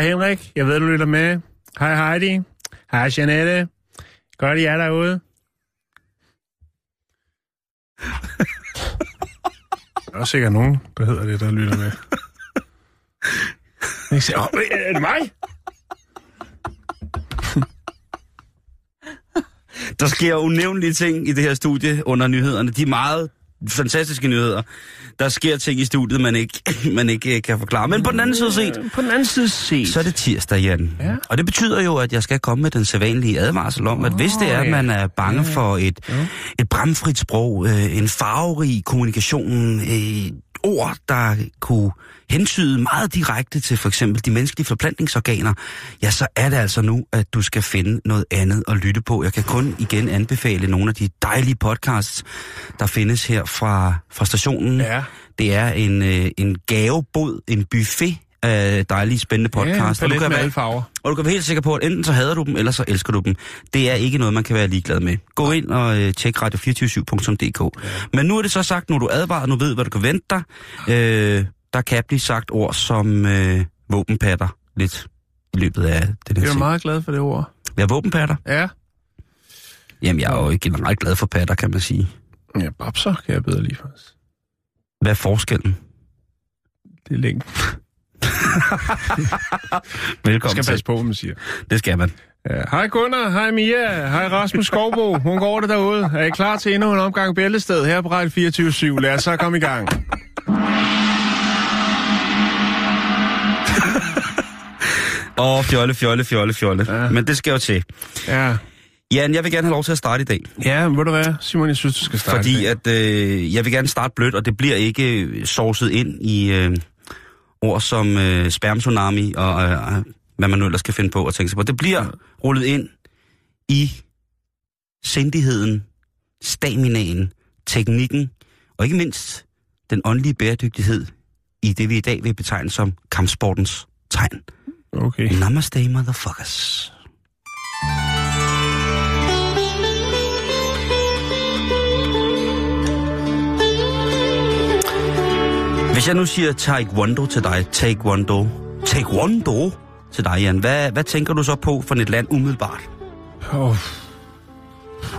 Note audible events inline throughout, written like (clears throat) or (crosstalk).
Hej Henrik, jeg ved, du lytter med. Hej Heidi. Hej Janette. Godt, I er derude. Der er også sikkert nogen, der hedder det, der lytter med. Jeg siger, oh, er det mig? Der sker unævnlige ting i det her studie under nyhederne. De er meget fantastiske nyheder. Der sker ting i studiet, man ikke, (clears throat) man ikke øh, kan forklare. Men på den anden side set, På den anden side set. så er det tirsdag, Jan. Ja. Og det betyder jo, at jeg skal komme med den sædvanlige advarsel om, at hvis det er, at man er bange Ja. for et, et bramfrit sprog, øh, en farverig kommunikation, øh, ord, der kunne hentyde meget direkte til for eksempel de menneskelige forplantningsorganer, ja, så er det altså nu, at du skal finde noget andet at lytte på. Jeg kan kun igen anbefale nogle af de dejlige podcasts, der findes her fra, fra stationen. Ja. Det er en, øh, en gavebod, en buffet af dejlige, spændende Ja, en podcasts. og, du kan være, alle farver. og du kan være helt sikker på, at enten så hader du dem, eller så elsker du dem. Det er ikke noget, man kan være ligeglad med. Gå ind og øh, tjek radio247.dk. Men nu er det så sagt, nu er du advaret, nu ved, hvad du kan vente dig. Øh, der kan blive sagt ord som øh, våbenpatter lidt i løbet af den her Jeg er meget glad for det ord. Ja, våbenpatter? Ja. Jamen, jeg er jo ikke generelt glad for patter, kan man sige. Ja, babser kan jeg bedre lige faktisk. Hvad er forskellen? Det er længe. (laughs) Velkommen Jeg skal til. passe på, hvad man siger. Det skal man. Ja. Hej Gunnar, hej Mia, hej Rasmus Skovbo. Hun går det derude. Er I klar til endnu en omgang bæltested her på Radio 24 Lad os så komme i gang. Åh, oh, fjolle, fjolle, fjolle, fjolle. Ja. Men det skal jo til. Ja, Jan, jeg vil gerne have lov til at starte i dag. ja ved du hvad, Simon, jeg synes, du skal starte. Fordi at øh, jeg vil gerne starte blødt, og det bliver ikke sovset ind i øh, ord som øh, spermtsunami og øh, hvad man nu ellers skal finde på at tænke sig på. Det bliver rullet ind i sindigheden, staminaen, teknikken og ikke mindst den åndelige bæredygtighed i det, vi i dag vil betegne som kampsportens tegn. Okay. Namaste, motherfuckers. Hvis jeg nu siger taekwondo til dig, taekwondo, taekwondo til dig, Jan, hvad, hvad tænker du så på for et land umiddelbart? Oh.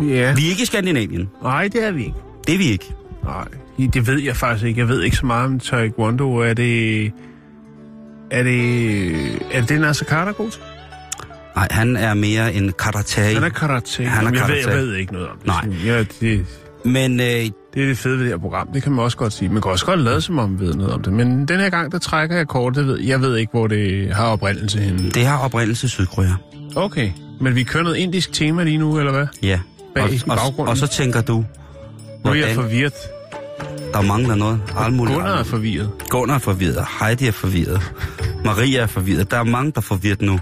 Ja. Vi er ikke i Skandinavien. Nej, det er vi ikke. Det er vi ikke. Nej, det ved jeg faktisk ikke. Jeg ved ikke så meget om Taekwondo. Er det... Er det... Er det Nasser Carter god til? Nej, han er mere en karate. Han er karate. Han er Jamen, jeg, ved, karate. jeg ved ikke noget om det. Nej. Ja, det, Men øh, det er det fede ved det her program. Det kan man også godt sige. Man kan også godt lade, som om man ved noget om det. Men den her gang, der trækker jeg kort. Det ved, jeg ved ikke, hvor det har oprindelse henne. det har oprindelse i Sydkorea. Okay. Men vi kører noget indisk tema lige nu, eller hvad? Ja. Bag og, og, og så tænker du, Nu er jeg hvordan forvirret. Der mangler noget. Muligt. Gunnar er forvirret. Gunnar er forvirret, Heidi er forvirret, Maria er forvirret. Der er mange, der er forvirret nu.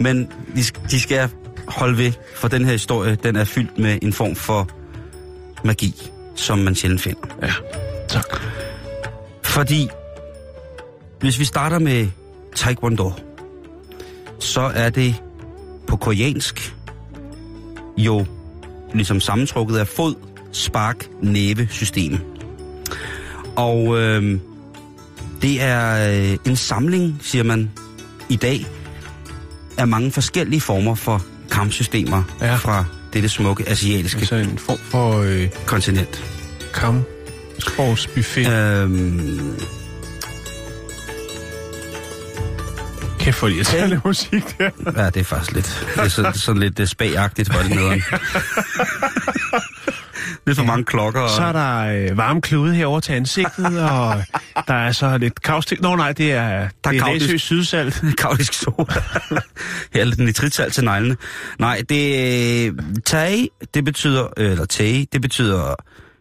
Men de, de skal holde ved, for den her historie, den er fyldt med en form for magi, som man sjældent finder. Ja. Tak. Fordi, hvis vi starter med Taekwondo, så er det på koreansk jo ligesom sammentrukket af fod, spark, næve system. Og øh, det er øh, en samling, siger man i dag, af mange forskellige former for kampsystemer Ja. fra dette smukke asiatiske Altså en form for øh, kontinent. kam. Sportsbuffet. Ja. Øhm, Kæft for irriterende musik der. Ja, det er faktisk lidt, det er sådan, sådan lidt spagagtigt, hvor det nederen. (laughs) lidt for mange klokker. Og, Så er der øh, varme klude herover til ansigtet, (laughs) og der er så lidt kaustik. Nå nej, det er, Der er det er. Læsø sydsalt. (laughs) Kaulisk soda. (laughs) Her er lidt nitritsalt til neglene. Nej, det tag, det betyder, eller tag, det betyder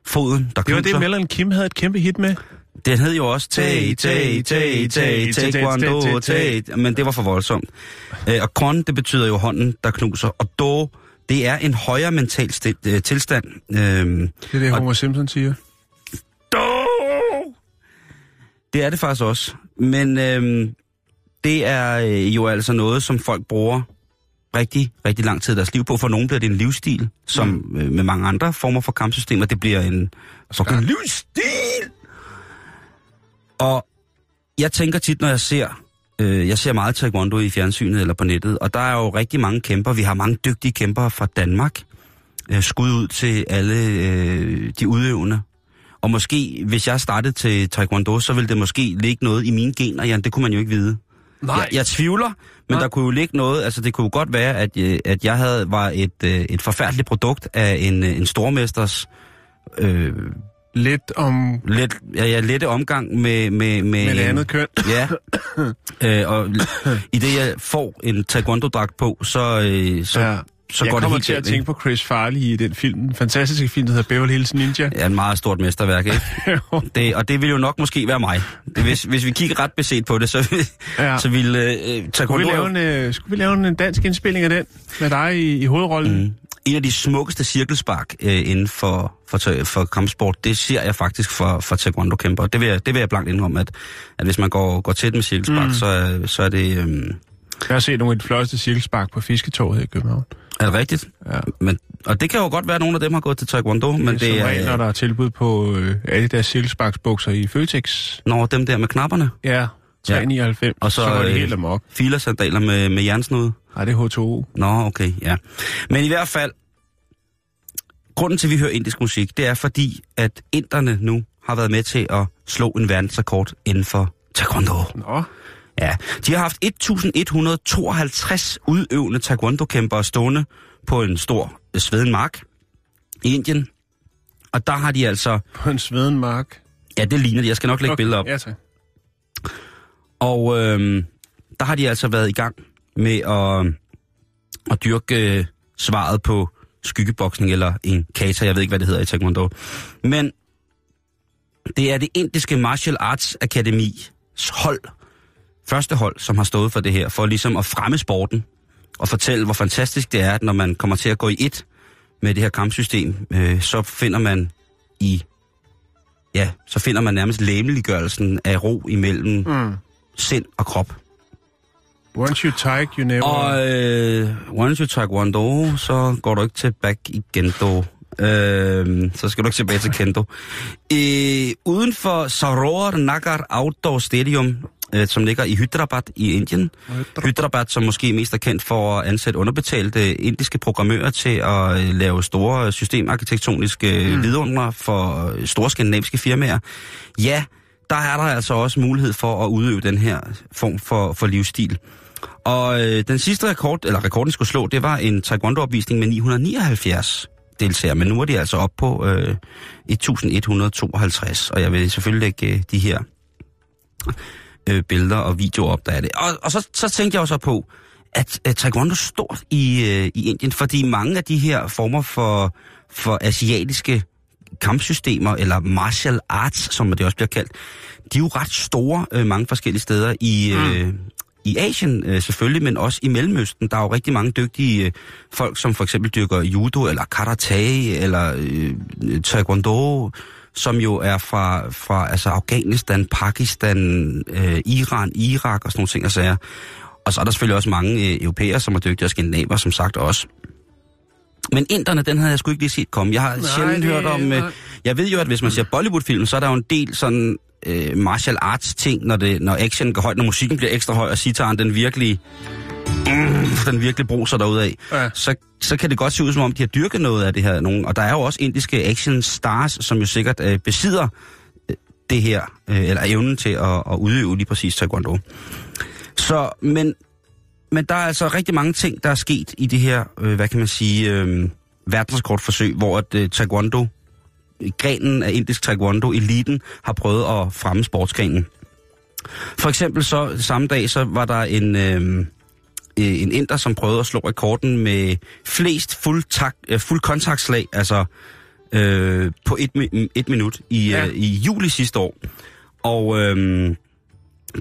foden, der Det var det, knuser. Melon Kim havde et kæmpe hit med. Den hed jo også Tay, Tay, Tay, Tay, Taekwondo, Tay, men det var for voldsomt. Øh, Og Kwon, det betyder jo hånden, der knuser, og Do, det er en højere mental sti- øh, tilstand. Øhm, Det er det, Og- Homer Simpson siger. Det er det faktisk også. Men øhm, det er øh, jo altså noget, som folk bruger rigtig, rigtig lang tid af deres liv på. For nogen bliver det en livsstil, som mm. øh, med mange andre former for kampsystemer, det bliver en fucking livsstil! Og jeg tænker tit, når jeg ser, øh, jeg ser meget taekwondo i fjernsynet eller på nettet, og der er jo rigtig mange kæmper. Vi har mange dygtige kæmpere fra Danmark. Øh, skud ud til alle øh, de udøvende. Og måske, hvis jeg startede til taekwondo, så ville det måske ligge noget i mine gener, Jan. Det kunne man jo ikke vide. Jeg, jeg tvivler, men Nej. der kunne jo ligge noget, altså det kunne jo godt være, at, øh, at jeg havde var et, øh, et forfærdeligt produkt af en, øh, en stormesters øh, Lidt om let, ja, ja, lette omgang med... Med, med, med det andet køn. Ja, (coughs) øh, og i det jeg får en taekwondo-dragt på, så, øh, så, ja. Så jeg går det kommer til at tænke på Chris Farley i den film, den fantastiske film, der hedder Beverly Hills Ninja. Ja, en meget stort mesterværk, ikke? (laughs) Det, og det vil jo nok måske være mig. Det, hvis, hvis vi kigger ret beset på det, så, Ja. så vil øh, Skulle vi, lave en, øh, skulle vi lave en dansk indspilling af den med dig i, i hovedrollen? Mm. En af de smukkeste cirkelspark øh, inden for, for, for kampsport, det ser jeg faktisk for, for taekwondo-kæmper. Det vil, jeg, det vil jeg blankt indrømme, at, at hvis man går, går tæt med cirkelspark, mm. så, er- så er det... Øh, Jeg har set nogle af de flotteste cirkelspark på Fisketorvet i København. Er det rigtigt? Ja. Men, og det kan jo godt være, at nogle af dem har gået til taekwondo, men Men det er regel, når er... der er tilbud på øh, alle deres cirkelsparksbukser i Føtex. Når dem der med knapperne, Ja, 3,99. Og så, så går det øh, helt amok. filersandaler med, med jernsnude. Nej, det er H2O. Nå, okay, ja. Men i hvert fald, grunden til, at vi hører indisk musik, det er fordi, at inderne nu har været med til at slå en verdensrekord inden for taekwondo. Nå, Ja, de har haft 1152 udøvende taekwondo-kæmpere stående på en stor øh, sveden mark i Indien. Og der har de altså... på en sveden mark. Ja, det ligner de. Jeg skal nok lægge okay. billeder op. Ja, tak. Og øhm, der har de altså været i gang med at, at dyrke øh, svaret på skyggeboksning eller en kata, jeg ved ikke, hvad det hedder i Taekwondo. Men det er det indiske Martial Arts Akademis hold, første hold, som har stået for det her, for ligesom at fremme sporten og fortælle, hvor fantastisk det er, at når man kommer til at gå i et med det her kampsystem, øh, så finder man i ja, så finder man nærmest læmeliggørelsen af ro imellem Mm. sind og krop. Once you take, you never... Og øh, once you taekwondo, så går du ikke tilbage i kendo. Øh, så skal du ikke tilbage til kendo. Øh, uden for Saror Nagar Outdoor Stadium, øh, som ligger i Hyderabad i Indien. Hyderabad, som måske mest er kendt for at ansætte underbetalte indiske programmører til at øh, lave store systemarkitektoniske mm. vidunder for øh, store skandinaviske firmaer. Ja, der er der altså også mulighed for at udøve den her form for, for livsstil. Og øh, den sidste rekord, eller rekorden skulle slå, det var en taekwondo-opvisning med 979 deltagere, men nu er de altså op på øh, 1152, og jeg vil selvfølgelig lægge øh, de her øh, billeder og videoer op, der er det. Og, og så, så tænkte jeg jo så på, at, at taekwondo er stort i, øh, i Indien, fordi mange af de her former for, for asiatiske kampsystemer, eller martial arts, som det også bliver kaldt, de er jo ret store øh, mange forskellige steder i, øh, i Asien øh, selvfølgelig, men også i Mellemøsten. Der er jo rigtig mange dygtige øh, folk, som for eksempel dyrker judo, eller karate, eller øh, taekwondo, som jo er fra, fra altså Afghanistan, Pakistan, øh, Iran, Irak og sådan nogle ting og sager. Og så er der selvfølgelig også mange øh, europæere, som er dygtige, og skandinaver, som sagt også. Men inderne, den havde jeg sgu ikke lige set komme. Jeg har Nej, sjældent det- hørt om... Øh, jeg ved jo, at hvis man ser Bollywood-film, så er der jo en del sådan øh, martial arts ting, når, det, når action går højt, når musikken bliver ekstra høj, og sitaren den virkelig... Mm, den virkelig bruser derudad. Ja. Så, så kan det godt se ud, som om de har dyrket noget af det her. Nogen. Og der er jo også indiske action stars, som jo sikkert øh, besidder øh, det her, øh, eller evnen til at, at udøve lige præcis taekwondo. Så, men, men der er altså rigtig mange ting, der er sket i det her, øh, hvad kan man sige, øh, verdensrekordforsøg, hvor at øh, taekwondo, grenen af indisk taekwondo, eliten, har prøvet at fremme sportsgrenen. For eksempel så samme dag, så var der en, øh, øh, en inder, som prøvede at slå rekorden med flest fuld, tak, øh, fuld kontaktslag, altså øh, på et, et minut i, ja. øh, i juli sidste år. Og øh,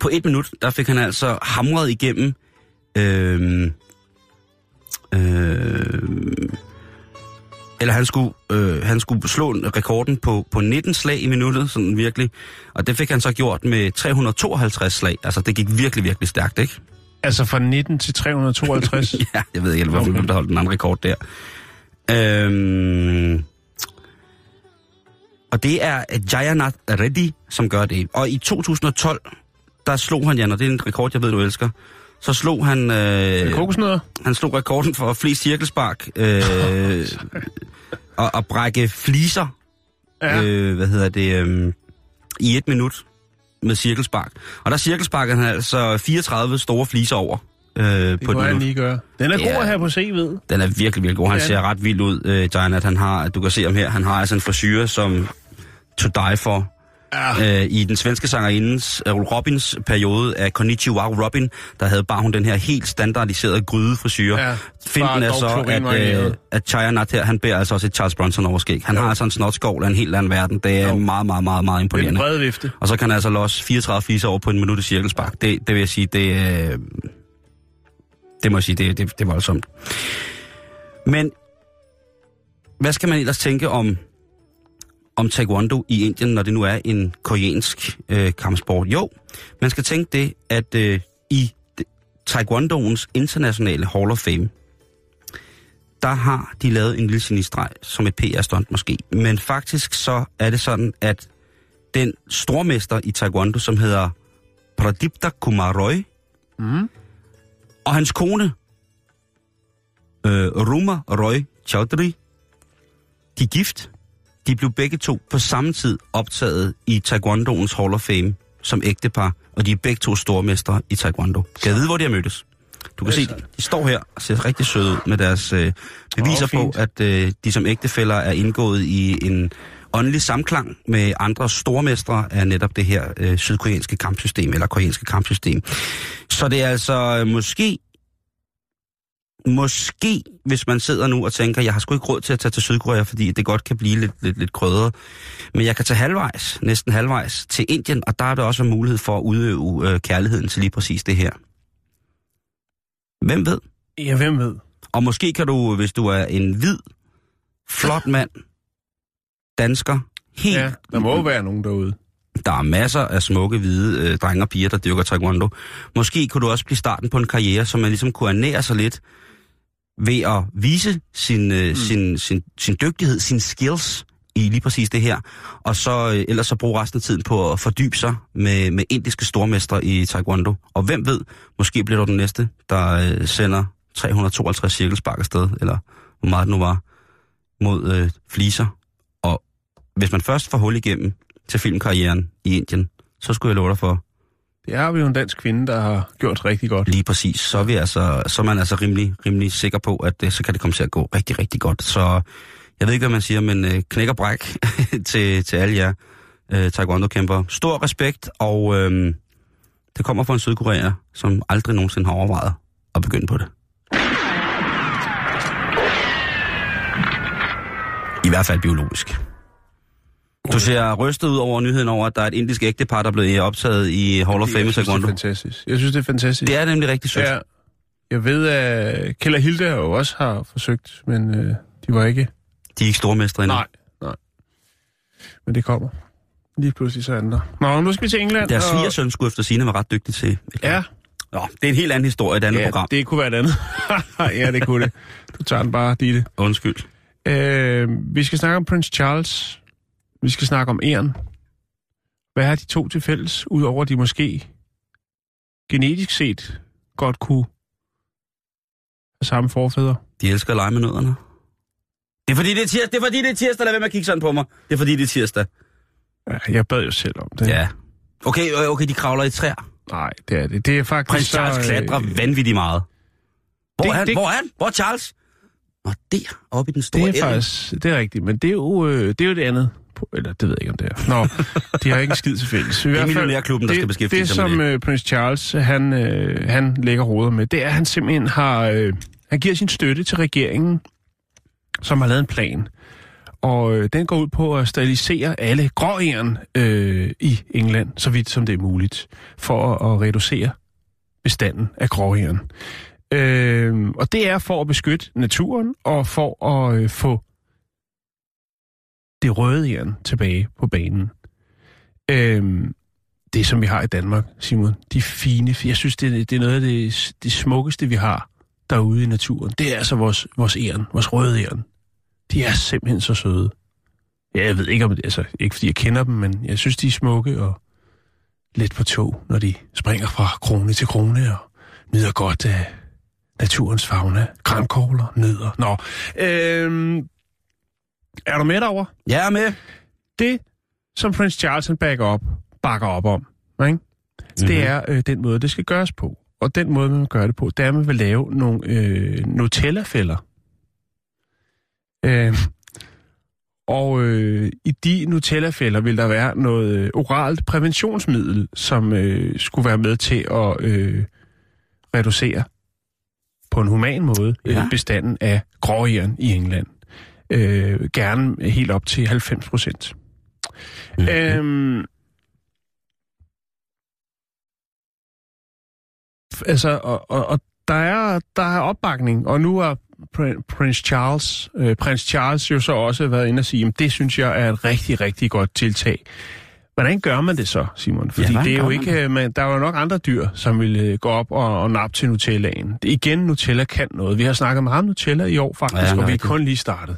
på et minut, der fik han altså hamret igennem øh, øh, eller han skulle, øh, han skulle slå rekorden på, på 19 slag i minuttet, sådan virkelig. Og det fik han så gjort med 352 slag. Altså, det gik virkelig, virkelig stærkt, ikke? Altså fra 19 til 352. (laughs) ja, jeg ved ikke, hvorfor Okay. der holdt den anden rekord der. Øhm, og det er Jayanath Reddy, som gør det. Og i 2012, der slog han, Jan, og det er en rekord, jeg ved, du elsker, så slog han, øh, Kokosnødder? han slog rekorden for flest cirkelspark øh, (laughs) og, og brække fliser, ja. øh, hvad hedder det, øh, i et minut med cirkelspark. Og der cirkelsparkede han altså 34 store fliser over øh, Det på kunne han minut. lige gøre. Den er god Ja. at have på CV'et. Den er virkelig, virkelig god. Han Ja. ser ret vild ud, øh, Giant. Han har, du kan se ham her, han har altså en frisyr som to die for. Ja. Øh, I den svenske sangerindens, øh, Robins periode af Konnichiwa Robin, der havde bare hun den her helt standardiserede grydefrisyr. Ja, Finden er så, at, øh, at Chaya Nat her, han bærer altså også et Charles Bronson overskæg. Han har altså en snotskovl af en helt anden verden. Det er Jo. meget, meget, meget, meget Med en imponerende. bred vifte. Og så kan han altså losse 34 fliser over på en minut i cirkelspark. Det, det vil jeg sige, det, øh, det må jeg sige, det, det, det er voldsomt. Men hvad skal man ellers tænke om, om taekwondo i Indien, når det nu er en koreansk øh, kampsport? Jo, man skal tænke det, at øh, i taekwondoens internationale Hall of Fame, der har de lavet en lille genistreg som et PR-stunt måske. Men faktisk så er det sådan, at den stormester i taekwondo, som hedder Pradipta Kumar Roy, Mm. og hans kone, øh, Ruma Roy Chaudhry, de er gift. De blev begge to på samme tid optaget i Taekwondoens Hall of Fame som ægtepar, og de er begge to stormestre i Taekwondo. Kan jeg vide, hvor de har mødtes? Du kan se, de står her og ser rigtig søde ud med deres øh, beviser Åh, på, at øh, de som ægtefæller er indgået i en åndelig samklang med andre stormestre af netop det her øh, sydkoreanske kampsystem, eller koreanske kampsystem. Så det er altså øh, måske, måske, hvis man sidder nu og tænker, jeg har sgu ikke råd til at tage til Sydkorea, fordi det godt kan blive lidt, lidt, lidt krødret. Men jeg kan tage halvvejs, næsten halvvejs, til Indien, og der er der også en mulighed for at udøve øh, kærligheden til lige præcis det her. Hvem ved? Ja, hvem ved? Og måske kan du, hvis du er en hvid, flot mand, dansker, helt... Ja, der må jo være nogen derude. Der er masser af smukke, hvide øh, drenge og piger, der dyrker taekwondo. Måske kunne du også blive starten på en karriere, så man ligesom kunne ernære sig lidt ved at vise sin, øh, mm. sin, sin, sin dygtighed, sine skills i lige præcis det her. Og så øh, ellers så bruge resten af tiden på at fordybe sig med, med indiske stormestre i taekwondo. Og hvem ved, måske bliver du den næste, der øh, sender 352 cirkelspark afsted, eller hvor meget det nu var, mod øh, fliser. Og hvis man først får hul igennem til filmkarrieren i Indien, så skulle jeg love dig for, det har vi jo en dansk kvinde, der har gjort rigtig godt. lige præcis, så er, vi altså, så er man altså rimelig, rimelig sikker på, at det, så kan det komme til at gå rigtig, rigtig godt. Så jeg ved ikke, hvad man siger, men øh, knæk og bræk (laughs) til, til alle jer øh, taekwondo-kæmpere. Stor respekt, og øh, det kommer fra en sydkoreaner, som aldrig nogensinde har overvejet at begynde på det. I hvert fald biologisk. Du ser rystet ud over nyheden over, at der er et indisk ægtepar, der er blevet optaget i Hall of Fame i synes, det er Taekwondo. fantastisk. Jeg synes, det er fantastisk. Det er nemlig rigtig sødt. Ja, jeg ved, at Kjell og Hilde jo også har forsøgt, men øh, de var ikke... De er ikke stormestre endnu. Nej, nej. Men det kommer. Lige pludselig så andre. Nå, nu skal vi til England. Deres og- svigersøn skulle efter sine være ret dygtig til. Ja, Nå, det er en helt anden historie, et andet ja program. det kunne være et andet. (laughs) ja, det kunne det. Du tager den bare, Ditte. Undskyld. Øh, vi skal snakke om Prince Charles. Vi skal snakke om æren. Hvad har de to til fælles, udover at de måske genetisk set godt kunne have samme forfædre? De elsker at lege med nødderne. Det er fordi, det er tirsdag. Det er fordi, det er tirsdag. Lad være med at kigge sådan på mig. Det er fordi, det er tirsdag. Ja, jeg bad jo selv om det. Ja. Okay, øh, okay, de kravler i træer. Nej, det er det. Det er faktisk Prins så, Charles øh, klatrer vanvittigt meget. Hvor det- er han? det- Hvor er han? Hvor er Charles? Nå, der, oppe i den store Det er elv. faktisk, det er rigtigt, men det er jo, øh, det, er jo det andet. Eller det ved jeg ikke, om det er. Nå, de har ikke en skid til fælles. I Det er hvert fald, millionærklubben, der det, skal beskæftige det, sig med som det. øh, Prince Charles, han, øh, han lægger råder med, det er, at han simpelthen har, øh, han giver sin støtte til regeringen, som har lavet en plan. og øh, den går ud på at sterilisere alle gråæren øh, i England, så vidt som det er muligt, for at, at reducere bestanden af gråæren. Øh, og det er for at beskytte naturen og for at øh, få det røde jern tilbage på banen. Øhm, det, som vi har i Danmark, Simon, de fine, jeg synes, det, er- det er noget af det, det smukkeste, vi har derude i naturen. Det er altså vores, vores æren, vores røde æren. De er simpelthen så søde. Ja, jeg ved ikke om det, altså ikke fordi jeg kender dem, men jeg synes, de er smukke og lidt på tog, når de springer fra krone til krone og nyder godt af naturens fauna. Grænkogler, nødder. Nå, øhm, er du med derovre? Jeg er med. Det, som Prince Charles backer op, bakker op om, ikke? Mm-hmm. det er øh, den måde, det skal gøres på. Og den måde, man gør det på, det er, at man vil lave nogle øh, Nutella-fælder. Øh, og øh, i de Nutella-fælder vil der være noget øh, oralt præventionsmiddel, som øh, skulle være med til at øh, reducere på en human måde ja. Ja. øh, bestanden af gråjern i England. Øh, gerne helt op til 90 procent. Mhm. Øhm, altså, og, og, og der, er, der er opbakning, og nu har Prin- Prince Charles, øh, Prins Charles jo så også været inde og sige, at det synes jeg er et rigtig, rigtig godt tiltag. Hvordan gør man det så, Simon? Fordi hvordan det er jo man ikke, øh, man, der er jo nok andre dyr, som vil øh, gå op og, og nappe til Nutellaen. Det, igen, Nutella kan noget. Vi har snakket meget om Nutella i år faktisk, Ja, ja, og vi er rigtigt. kun lige startet.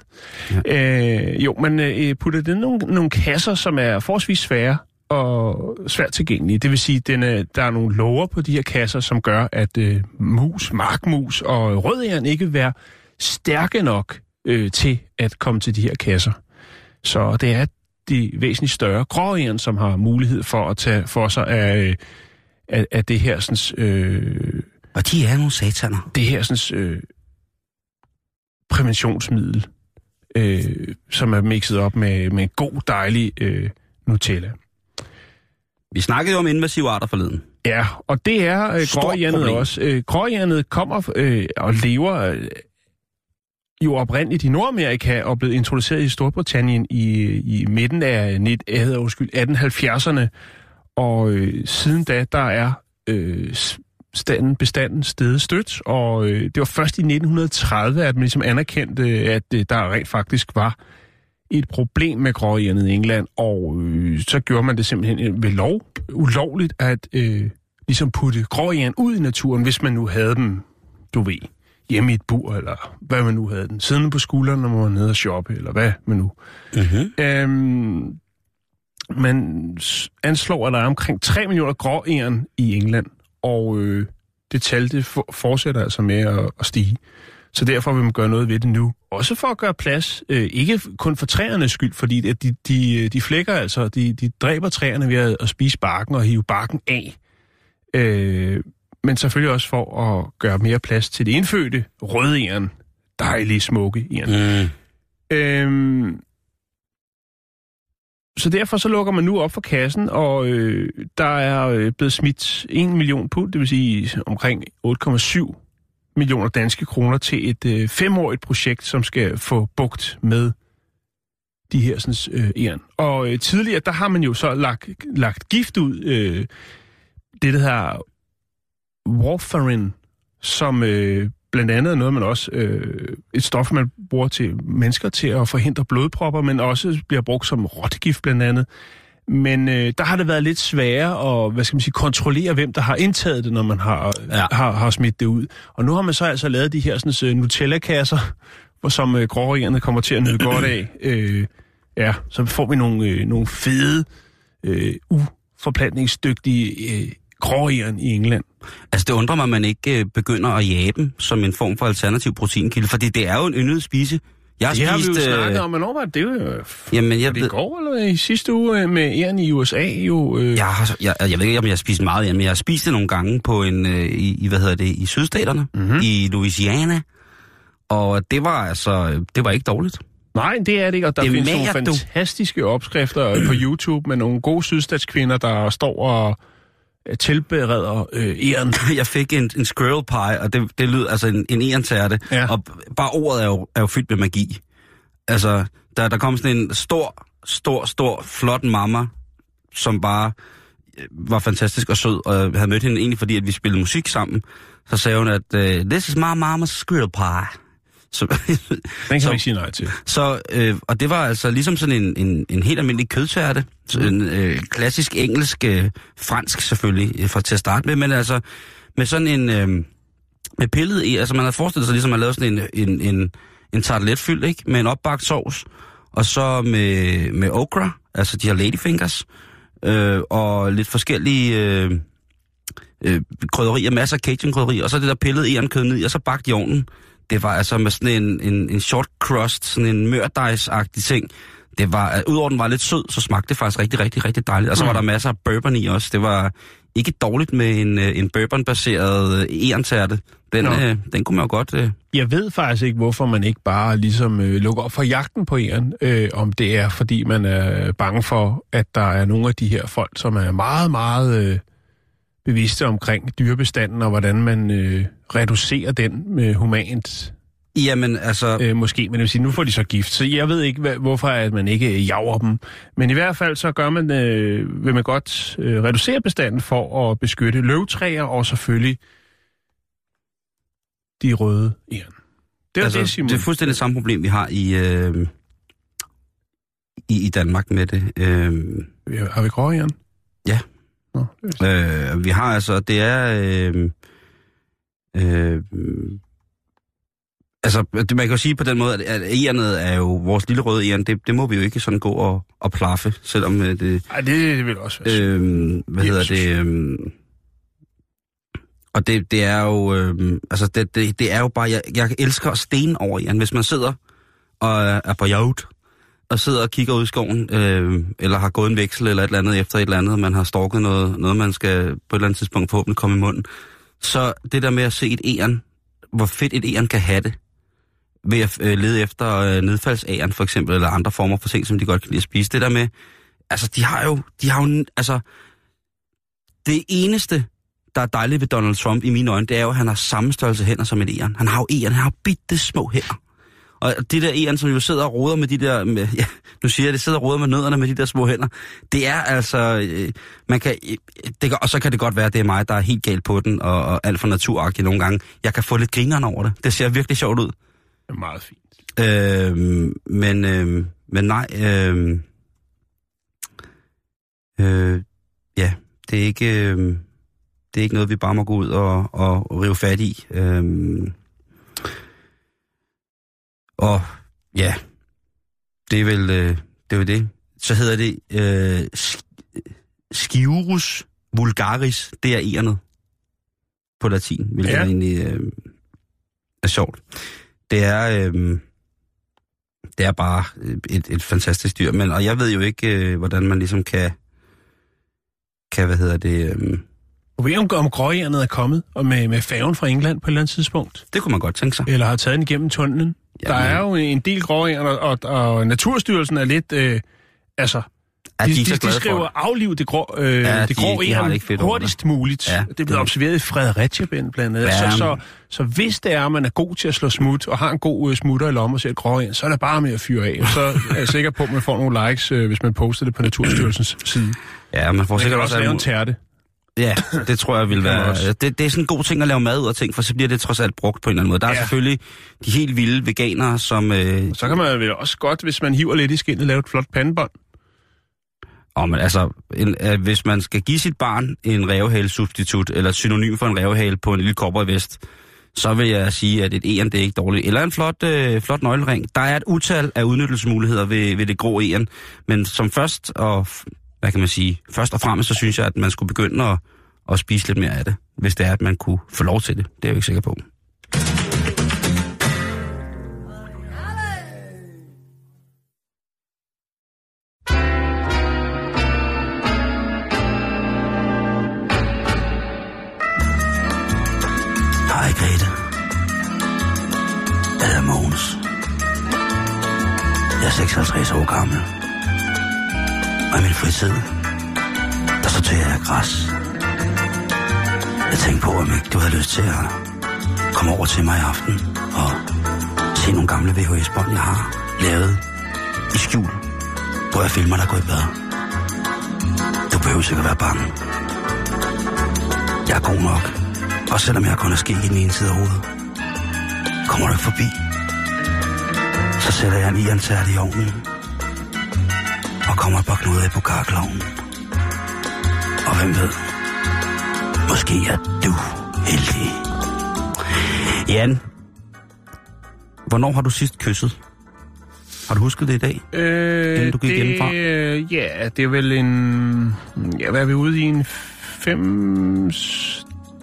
Ja. Øh, jo, men øh, putter det nogle, nogle kasser, som er forholdsvis svære og svært tilgængelige. Det vil sige, at er, der er nogle lover på de her kasser, som gør, at øh, mus, markmus og rødæren ikke vil være stærke nok øh, til at komme til de her kasser. Så det er de væsentligt større gråæren, som har mulighed for at tage for sig af, øh, af, af det her sådan, øh, Og de er nogle sataner. det her sådan, øh, præventionsmiddel, øh, som er mixet op med, med god, dejlig øh, Nutella. Vi snakkede jo om invasive arter forleden. Ja, og det er øh, gråhjernet også. Øh, gråhjernet kommer øh, og lever øh, jo oprindeligt i Nordamerika og blev introduceret i Storbritannien i, i midten af net, jeg hedder, undskyld, 1870'erne. Og øh, siden da, der er øh, standen, bestanden stedet stødt, og øh, det var først i 1930, at man ligesom anerkendte, at øh, der rent faktisk var et problem med gråhjernet i England, og øh, så gjorde man det simpelthen øh, ved lov ulovligt at øh, ligesom putte gråhjern ud i naturen, hvis man nu havde dem, du ved, hjemme i et bur, eller hvad man nu havde den, siddende på skulderen, når man var nede og shoppe, eller hvad man nu. Mm-hmm. Øhm, man anslår, at der er omkring 3 millioner gråæren i England, og øh, det tal det for, fortsætter altså med at, at stige. Så derfor vil man gøre noget ved det nu. Også for at gøre plads, øh, ikke kun for træernes skyld, fordi at de, de, de flækker altså, de, de dræber træerne ved at, at spise barken og hive barken af. Øh, men selvfølgelig også for at gøre mere plads til det indfødte rødæren, dejlige, smukke æren. Mm. Øhm, så derfor så lukker man nu op for kassen, og øh, der er øh, blevet smidt 1 million pund, det vil sige omkring 8,7 millioner danske kroner til et øh, femårigt projekt, som skal få bugt med de her sådan, øh, æren. Og øh, tidligere, der har man jo så lagt, lagt gift ud, øh, det der hedder warfarin, som øh, blandt andet er noget, man også, øh, et stof, man bruger til mennesker til at forhindre blodpropper, men også bliver brugt som rottegift blandt andet. Men øh, der har det været lidt sværere at hvad skal man sige, kontrollere, hvem der har indtaget det, når man har, Ja. har, har smidt det ud. Og nu har man så altså lavet de her sådan, uh, Nutella-kasser, (laughs) hvor som øh, grårigerne kommer til at nyde godt af. (clears throat) Øh, ja, så får vi nogle, øh, nogle fede, øh, uforplantningsdygtige øh, grårigeren i England. Altså, det undrer mig, at man ikke øh, begynder at jage dem som en form for alternativ proteinkilde, fordi det er jo en yndet spise. Jeg har Det har vi jo spist... snakket om, hvornår var det? Jo Jamen, jeg det i går eller i sidste uge øh, med æren i USA jo. Øh, Jeg, har, jeg, jeg ved ikke, om jeg har spist meget igen, men jeg har spist det nogle gange på en, øh, i, hvad hedder det, i sydstaterne, Mhm. i Louisiana. Og det var altså, det var ikke dårligt. Nej, det er det ikke, og der Det er findes nogle magert, du. fantastiske opskrifter på YouTube med nogle gode sydstatskvinder, der står og øh, tilbereder øh, æren. (laughs) Jeg fik en, en squirrel pie, og det, det lød altså en, en egentærte. Ja. Og bare ordet er jo, er jo fyldt med magi. Altså, Der, der kom sådan en stor, stor, stor, flot mamma, som bare øh, var fantastisk og sød, og jeg havde mødt hende egentlig, fordi at vi spillede musik sammen. Så sagde hun, at uh, this is my mama's squirrel pie. Så, Den kan (laughs) Så- ikke sige nej til. så øh, og det var altså ligesom sådan en, en, en helt almindelig kødtærte. Så En øh, klassisk engelsk, øh, fransk selvfølgelig, øh, for til at starte med, men altså med sådan en, øh, med pillet i, altså man havde forestillet sig ligesom, at man lavede sådan en, en, en, en tarteletfyld, ikke? Med en opbagt sovs, og så med, med okra, altså de her ladyfingers, øh, og lidt forskellige øh, øh, krydderier, masser af cajun-krydderier, og så det der pillet ærenkød ned og så bagt i ovnen. Det var altså med sådan en, en, en short crust, sådan en mørdejsagtig ting. Det var, øh, udover den var lidt sød, så smagte det faktisk rigtig, rigtig, rigtig dejligt. Og så var der masser af bourbon i også. Det var ikke dårligt med en, øh, en bourbon-baseret øh, ærentærte. Den, Nå. øh, den kunne man jo godt... Øh, Jeg ved faktisk ikke, hvorfor man ikke bare ligesom øh, lukker op for jagten på æren. Øh, om det er, fordi man er bange for, at der er nogle af de her folk, som er meget, meget øh, bevidste omkring dyrebestanden, og hvordan man øh, reducerer den med humant jamen, altså... øh, måske. Men det vil sige, nu får de så gift. Så jeg ved ikke, hvad, hvorfor at man ikke øh, jager dem. Men i hvert fald så gør man, øh, vil man godt øh, reducere bestanden for at beskytte løvtræer og selvfølgelig de røde æren. Det er altså, det, Simon. det er fuldstændig samme problem, vi har i, øh, i, i Danmark med det. Øh, Har vi gråjern? Ja. Nå, Øh, vi har altså, det er... Øh, øh, altså, det, man kan jo sige på den måde, at, at er jo, vores lille røde eren, det, det må vi jo ikke sådan gå og, og plaffe, selvom øh, det... Ej, det, det vil også være øh, hvad hedder det? Øh, og det, det er jo, øh, altså det, det, det er jo bare, jeg, jeg elsker sten over eren. Hvis man sidder og er på jagt, og sidder og kigger ud i skoven, øh, eller har gået en veksel eller et eller andet efter et eller andet, og man har stalket noget, noget man skal på et eller andet tidspunkt forhåbentlig komme i munden. Så det der med at se et æren, hvor fedt et æren kan have det, ved at øh, lede efter øh, nedfaldsæren for eksempel, eller andre former for ting, som de godt kan lide at spise. Det der med, altså de har jo, de har jo, altså, det eneste, der er dejligt ved Donald Trump i mine øjne, det er jo, at han har samme størrelse hænder som et æren. Han har jo æren, han har jo bitte små hænder. Og det der æren, som jo sidder og roder med de der, med, (laughs) ja, nu siger jeg, det sidder og roder med nødderne med de der små hænder. Det er altså, øh, man kan, øh, det, og så kan det godt være, at det er mig, der er helt galt på den, og, og alt for naturagtig nogle gange. Jeg kan få lidt grineren over det. Det ser virkelig sjovt ud. det er meget fint. Øh, men, øh, men nej, øh, øh, ja, det er ikke, øh, det er ikke noget, vi bare må gå ud og, og rive fat i. Øh, og ja, det er vel øh, det. Er vel det. Så hedder det øh, Sciurus vulgaris, det er ærnet på latin, hvilket Ja. ja. egentlig øh, er sjovt. Det er, øh, det er bare et, et fantastisk dyr, men, og jeg ved jo ikke, øh, hvordan man ligesom kan, kan hvad hedder det, øh, Og ved om, om gråjernet er kommet og med, med færgen fra England på et eller andet tidspunkt? det kunne man godt tænke sig. Eller har taget den igennem tunnelen? Ja, der er jo en del gråjern, og, og, og Naturstyrelsen er lidt... Øh, altså, Er de, de, de, de, skriver afliv det grå, øh, Ja, det de- grå de over hurtigst muligt. Ja, det er blevet det- observeret i Fredericia blandt andet. Ja, så, så, så hvis det er, at man er god til at slå smut, og har en god øh, smutter i lommen og ser et gråjern, så er det bare med at fyre af. Og så er jeg sikker på, at man får nogle likes, øh, hvis man poster det på Naturstyrelsens side. Ja, man får Man sikkert også også lave en tærte. Ja, det tror jeg vil være... Det, det er sådan en god ting at lave mad ud af ting, for så bliver det trods alt brugt på en eller anden måde. Der er Ja. selvfølgelig de helt vilde veganere, som... Øh, Så kan man vel også godt, hvis man hiver lidt i skinnet, lave et flot pandebånd. åh, men altså, en, øh, hvis man skal give sit barn en revhale-substitut, eller et synonym for en revhale på en lille kopper i vest, så vil jeg sige, at et eren, det er ikke dårligt. Eller en flot, øh, flot nøglering. Der er et utal af udnyttelsesmuligheder ved, ved det grå eren. Men som først og, hvad kan man sige, først og fremmest, så synes jeg, at man skulle begynde at, at spise lidt mere af det. Hvis det er, at man kunne få lov til det. Det er jeg jo ikke sikker på. Hej Grete. Jeg hedder Mogens. Jeg er 56 år gammel. Og i min fritid, der sorterer jeg græs. Jeg tænkte på, om ikke du havde lyst til at komme over til mig i aften og se nogle gamle VHS-bånd, jeg har lavet i skjul, hvor jeg filmer dig gå i bad. Du behøver sikkert være bange. Jeg er god nok. Også selvom jeg kun er sket i den ene side af hovedet. Kommer du ikke forbi, så sætter jeg en iantært i ovnen. Kommer et par knuder i på karkloven. Og hvem ved, måske er du heldig. Jan, hvornår har du sidst kysset? Har du husket det i dag? Øh, Inden du gik det, hjemmefra? Ja, det er vel en... Ja, hvad er vi ude i? En fem...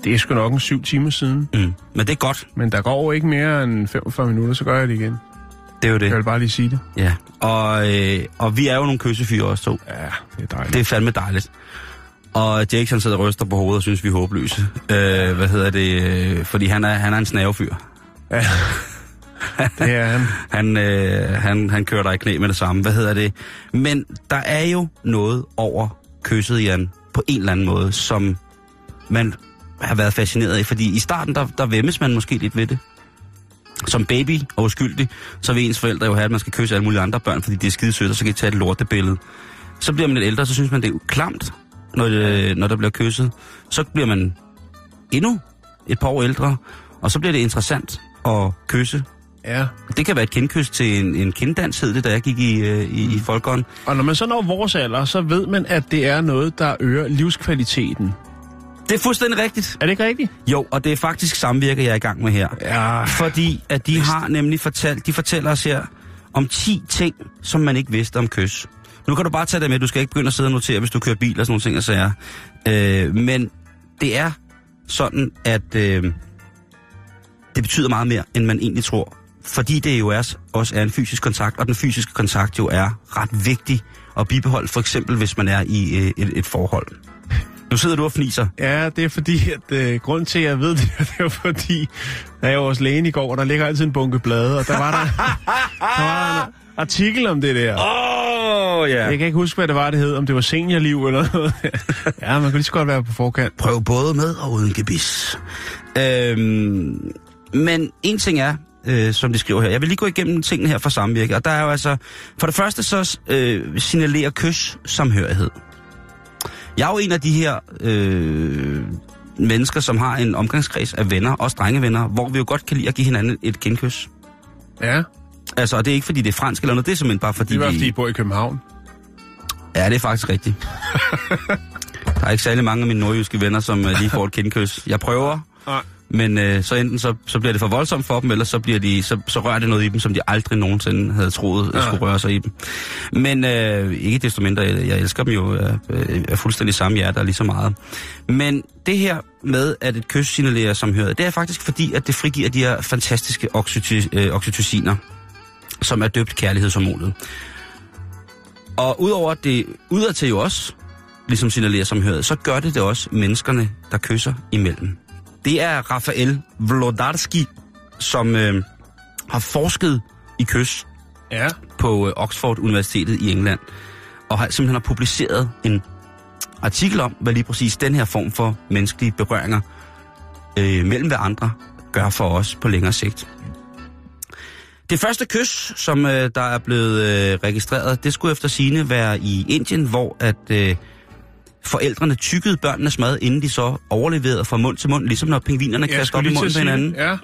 Det er sgu nok en syv timer siden. Mm. Men det er godt. Men der går ikke mere end 45 minutter, så gør jeg det igen. Det er jo det. Jeg vil bare lige sige det. Ja. Og, øh, og vi er jo nogle kyssefyre også to. Ja, det er dejligt. Det er fandme dejligt. Og Jake han sidder og ryster på hovedet og synes, vi er håbløse. Øh, hvad hedder det? Øh, fordi han er, han er en snavefyr. Ja. det er han. (laughs) Han, øh, han, han kører dig i knæ med det samme. Hvad hedder det? Men der er jo noget over kysset, Jan, på en eller anden måde, som man har været fascineret af. Fordi i starten, der, der vemmes man måske lidt ved det. Som baby og uskyldig, så vil ens forældre jo have, at man skal kysse alle mulige andre børn, fordi de er skide søde, og så kan de tage et lortebillede. Så bliver man lidt ældre, så synes man, det er klamt, når, det, når der bliver kysset. Så bliver man endnu et par år ældre, og så bliver det interessant at kysse Ja. det kan være et kindkys til en, en kinddans, hed det, da jeg gik i, øh, i, i folkeånd. Og når man så når vores alder, så ved man, at det er noget, der øger livskvaliteten. Det er fuldstændig rigtigt. Er det ikke rigtigt? Jo, og det er faktisk samvirke, jeg er i gang med her. Ja. Fordi at de har nemlig fortalt, de fortæller os her om 10 ting, som man ikke vidste om kys. Nu kan du bare tage det med, du skal ikke begynde at sidde og notere, hvis du kører bil og sådan nogle ting og sager. Øh, men det er sådan, at øh, det betyder meget mere, end man egentlig tror. Fordi det jo er, også er en fysisk kontakt, og den fysiske kontakt jo er ret vigtig at bibeholde, for eksempel hvis man er i øh, et, et forhold. Nu sidder du og fniser. Ja, det er fordi, at øh, grund til, at jeg ved det, (laughs) det er fordi, da jeg var hos lægen i går, der ligger altid en bunke blade, og der var der, der var en artikel om det der. Åh, oh, ja. Jeg kan ikke huske, hvad det var, det hed, om det var seniorliv eller (laughs) noget. ja, man kan lige så godt være på forkant. Prøv både med og uden gebis. Øhm, men en ting er, øh, som de skriver her. Jeg vil lige gå igennem tingene her for samvirke. Og der er jo altså... For det første så øh, signalerer kys samhørighed. Jeg er jo en af de her øh, mennesker, som har en omgangskreds af venner, også drengevenner, hvor vi jo godt kan lide at give hinanden et genkys. Ja, Altså, og det er ikke fordi, det er fransk eller noget, det er simpelthen bare fordi, det var vi... fordi, I bor i København. Ja, det er faktisk rigtigt. (laughs) der er ikke særlig mange af mine nordjyske venner, som øh, lige får et (laughs) kindkys. Jeg prøver, Nej. Men øh, så enten så, så bliver det for voldsomt for dem, eller så, bliver de, så, så rører det noget i dem, som de aldrig nogensinde havde troet ja. Ja. skulle røre sig i dem. Men øh, ikke desto mindre, jeg, jeg elsker dem jo af, øh, af fuldstændig samme hjerte og lige så meget. Men det her med, at et kys signalerer samhørighed, det er faktisk fordi, at det frigiver de her fantastiske oxyty, øh, oxytociner, som er døbt kærlighedshormonet. Og udover at det udadtil jo også ligesom signalerer samhørighed, så gør det det også menneskerne, der kysser imellem. Det er Rafael Vlodarski, som øh, har forsket i kys Ja. på øh, Oxford Universitetet i England, og har simpelthen har publiceret en artikel om, hvad lige præcis den her form for menneskelige berøringer øh, mellem hver andre gør for os på længere sigt. Det første kys, som øh, der er blevet øh, registreret, det skulle efter sine være i Indien, hvor at øh, forældrene tykkede børnenes mad, inden de så overleverede fra mund til mund, ligesom når pingvinerne kaster op i munden på hinanden. det. Ja.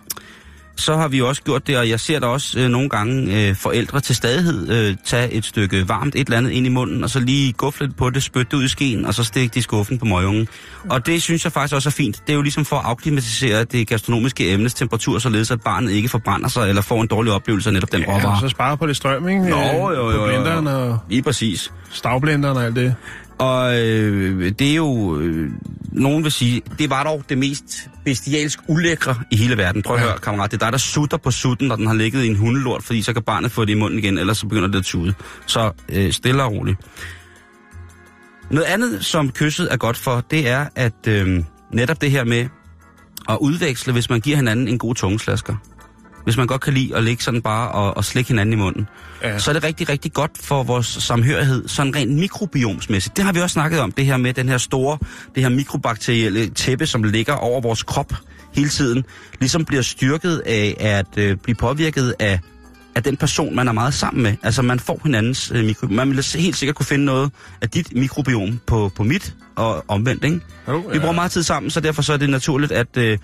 Så har vi jo også gjort det, og jeg ser der også øh, nogle gange øh, forældre til stadighed øh, tage et stykke varmt et eller andet ind i munden, og så lige guffe lidt på det, spytte det ud i skeen, og så stikke det i skuffen på møgungen. Og det synes jeg faktisk også er fint. Det er jo ligesom for at afklimatisere det gastronomiske emnes temperatur, således at barnet ikke forbrænder sig, eller får en dårlig oplevelse af netop den Ja, råvare. så sparer på det strøm, ikke? Nå, Øh, jo, jo, På jo, blenderen jo. og Lige præcis. stavblenderen og alt det. Og øh, det er jo, øh, nogen vil sige, det var dog det mest bestialsk ulækre i hele verden. Prøv at Ja. høre, kammerat, det er dig, der sutter på sutten, når den har ligget i en hundelort, fordi så kan barnet få det i munden igen, ellers så begynder det at tude. Så øh, stille og roligt. Noget andet, som kysset er godt for, det er, at øh, netop det her med at udveksle, hvis man giver hinanden en god tungeslasker. Hvis man godt kan lide at ligge sådan bare og, og slikke hinanden i munden Ja. så er det rigtig, rigtig godt for vores samhørighed, sådan rent mikrobiomsmæssigt. Det har vi også snakket om, det her med den her store, det her mikrobakterielle tæppe, som ligger over vores krop hele tiden, ligesom bliver styrket af at øh, blive påvirket af af den person, man er meget sammen med. Altså man får hinandens øh, mikro... Man vil helt sikkert kunne finde noget af dit mikrobiom på, på mit og omvendt, ikke? Jo, Vi bruger meget tid sammen, så derfor så er det naturligt, at, øh,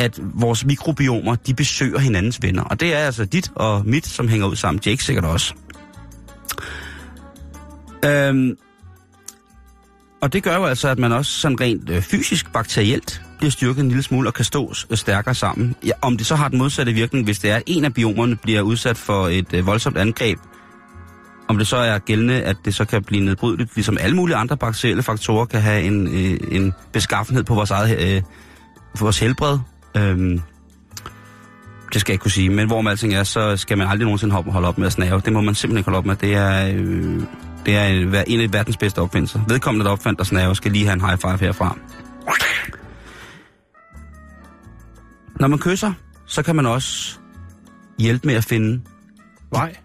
at vores mikrobiomer, de besøger hinandens venner. Og det er altså dit og mit, som hænger ud sammen. Jake sikkert også. Øhm, og det gør jo altså, at man også sådan rent øh, fysisk, bakterielt, bliver styrket en lille smule og kan stå øh, stærkere sammen. Ja, om det så har den modsatte virkning, hvis det er, at en af biomerne bliver udsat for et øh, voldsomt angreb, om det så er gældende, at det så kan blive nedbrydeligt, ligesom alle mulige andre bakterielle faktorer kan have en, øh, en beskaffenhed på vores eget øh, på vores helbred. Øhm, det skal jeg ikke kunne sige, men hvor man alting er, så skal man aldrig nogensinde holde holde op med at snave. Det må man simpelthen ikke holde op med. Det er, øh, det er en, en af verdens bedste opfindelser. Vedkommende, der opfandt at snave, skal lige have en high five herfra. Når man kysser, så kan man også hjælpe med at finde Vej.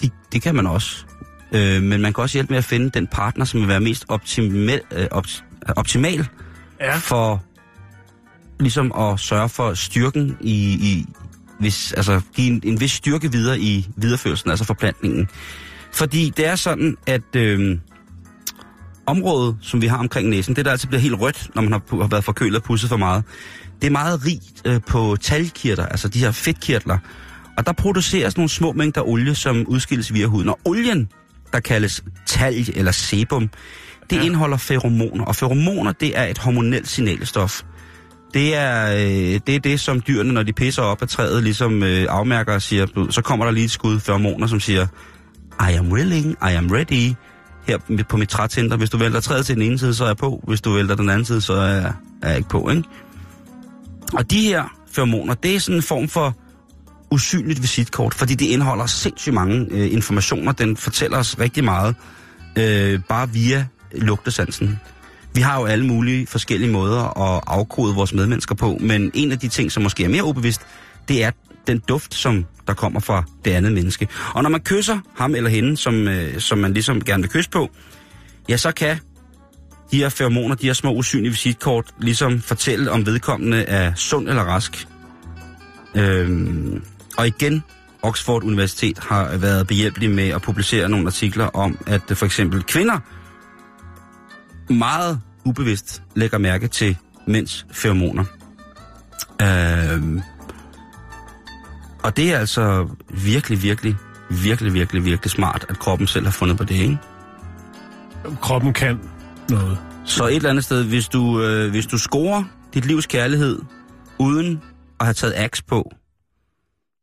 det, det kan man også. Øh, men man kan også hjælpe med at finde den partner, som vil være mest optimal, øh, op, optimal Ja. for ligesom at sørge for styrken i, i hvis, altså give en, en vis styrke videre i videreførelsen, altså forplantningen. Fordi det er sådan, at øh, området, som vi har omkring næsen, det der altid bliver helt rødt, når man har, har været forkølet og pusset for meget, det er meget rigt øh, på talgkirtler, altså de her fedtkirtler. Og der produceres nogle små mængder olie, som udskilles via huden. Og olien, der kaldes talg eller sebum, det ja. indeholder feromoner. Og feromoner, det er et hormonelt signalstof. Det er, øh, det er det, som dyrene, når de pisser op af træet, ligesom øh, afmærker og siger, så kommer der lige et skud feromoner, som siger, I am willing, I am ready. Her på mit trætcenter, hvis du vælter træet til den ene side, så er jeg på. Hvis du vælter den anden side, så er er jeg ikke på, ikke? Og de her feromoner, det er sådan en form for usynligt visitkort, fordi det indeholder sindssygt mange øh, informationer. Den fortæller os rigtig meget, øh, bare via lugtesansen. Vi har jo alle mulige forskellige måder at afkode vores medmennesker på, men en af de ting, som måske er mere ubevidst, det er den duft, som der kommer fra det andet menneske. Og når man kysser ham eller hende, som, øh, som man ligesom gerne vil kysse på, ja, så kan de her feromoner, de her små usynlige visitkort, ligesom fortælle, om vedkommende er sund eller rask. Øhm, og igen, Oxford Universitet har været behjælpelig med at publicere nogle artikler om, at for eksempel kvinder meget ubevidst lægger mærke til mænds feromoner. Øhm, og det er altså virkelig, virkelig, virkelig, virkelig, virkelig smart, at kroppen selv har fundet på det, ikke? Kroppen kan noget. Så et eller andet sted, hvis du, øh, hvis du scorer dit livs kærlighed, uden at have taget axe på,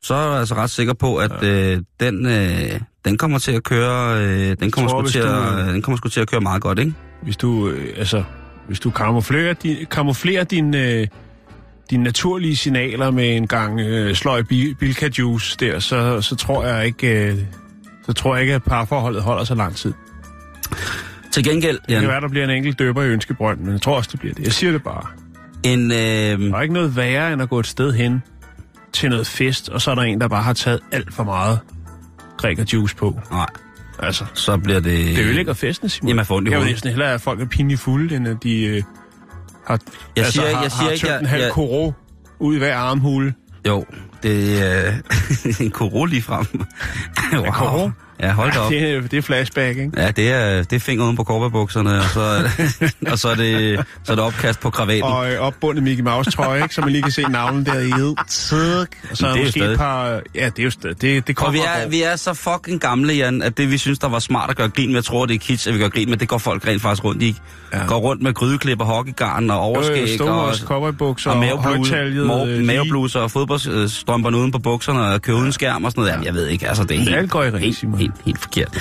så er jeg altså ret sikker på, at øh, den, øh, den kommer til at køre, øh, den kommer, tror, sgu til at, den kommer sgu til at køre meget godt, ikke? Hvis du, øh, altså, hvis du kamuflerer, din, kamuflerer din, øh, dine naturlige signaler med en gang øh, sløj bi- bilka juice der, så, så tror jeg ikke, øh, så tror jeg ikke, at parforholdet holder så lang tid. Til gengæld, Det kan Jan, være, der bliver en enkelt døber i ønskebrønd, men jeg tror også, det bliver det. Jeg siger det bare. en, øh, Der er ikke noget værre, end at gå et sted hen til noget fest, og så er der en, der bare har taget alt for meget græker juice på. nej, Altså, så bliver det... det ødelægger festen, Simon. Jamen, jeg får ondt i Jeg vil hovedet. næsten hellere, at folk er pinligt fulde, end at de øh, har, Jeg siger ikke- har, jeg siger har ikke, tømt jeg- en halv jeg- koro ud i hver armhule. Jo, det er øh, (laughs) en koro lige frem. wow. koro? Ja, hold da op. (laughs) Det, er- det er flashback, ikke? Ja, det er, det er finger uden på korpebukserne, og så, er (laughs) og så, er det, så er det opkast på kravaten. Og øh, opbundet Mickey Mouse trøje, ikke? Så man lige kan se navnet der i ed. Og så er Det er måske stadig- et par... Ja, det er jo stadig... Det, det Og kommer vi og er, går. vi er så fucking gamle, Jan, at det vi synes, der var smart at gøre grin med, jeg tror, det er kids, at vi gør grin med, det går folk rent faktisk rundt i. Ja. Ja. Går rundt med grydeklipper, hockeygarn og Øh, overskæg og, Stålås, cowboybukser og og mavebluse, mave, øh, mavebluser og fodboldstrømperne uden på bukserne og købe uden skærm og sådan noget. Jamen, jeg ved ikke, altså det er helt, Alt går i ring, Simon. Helt, helt forkert.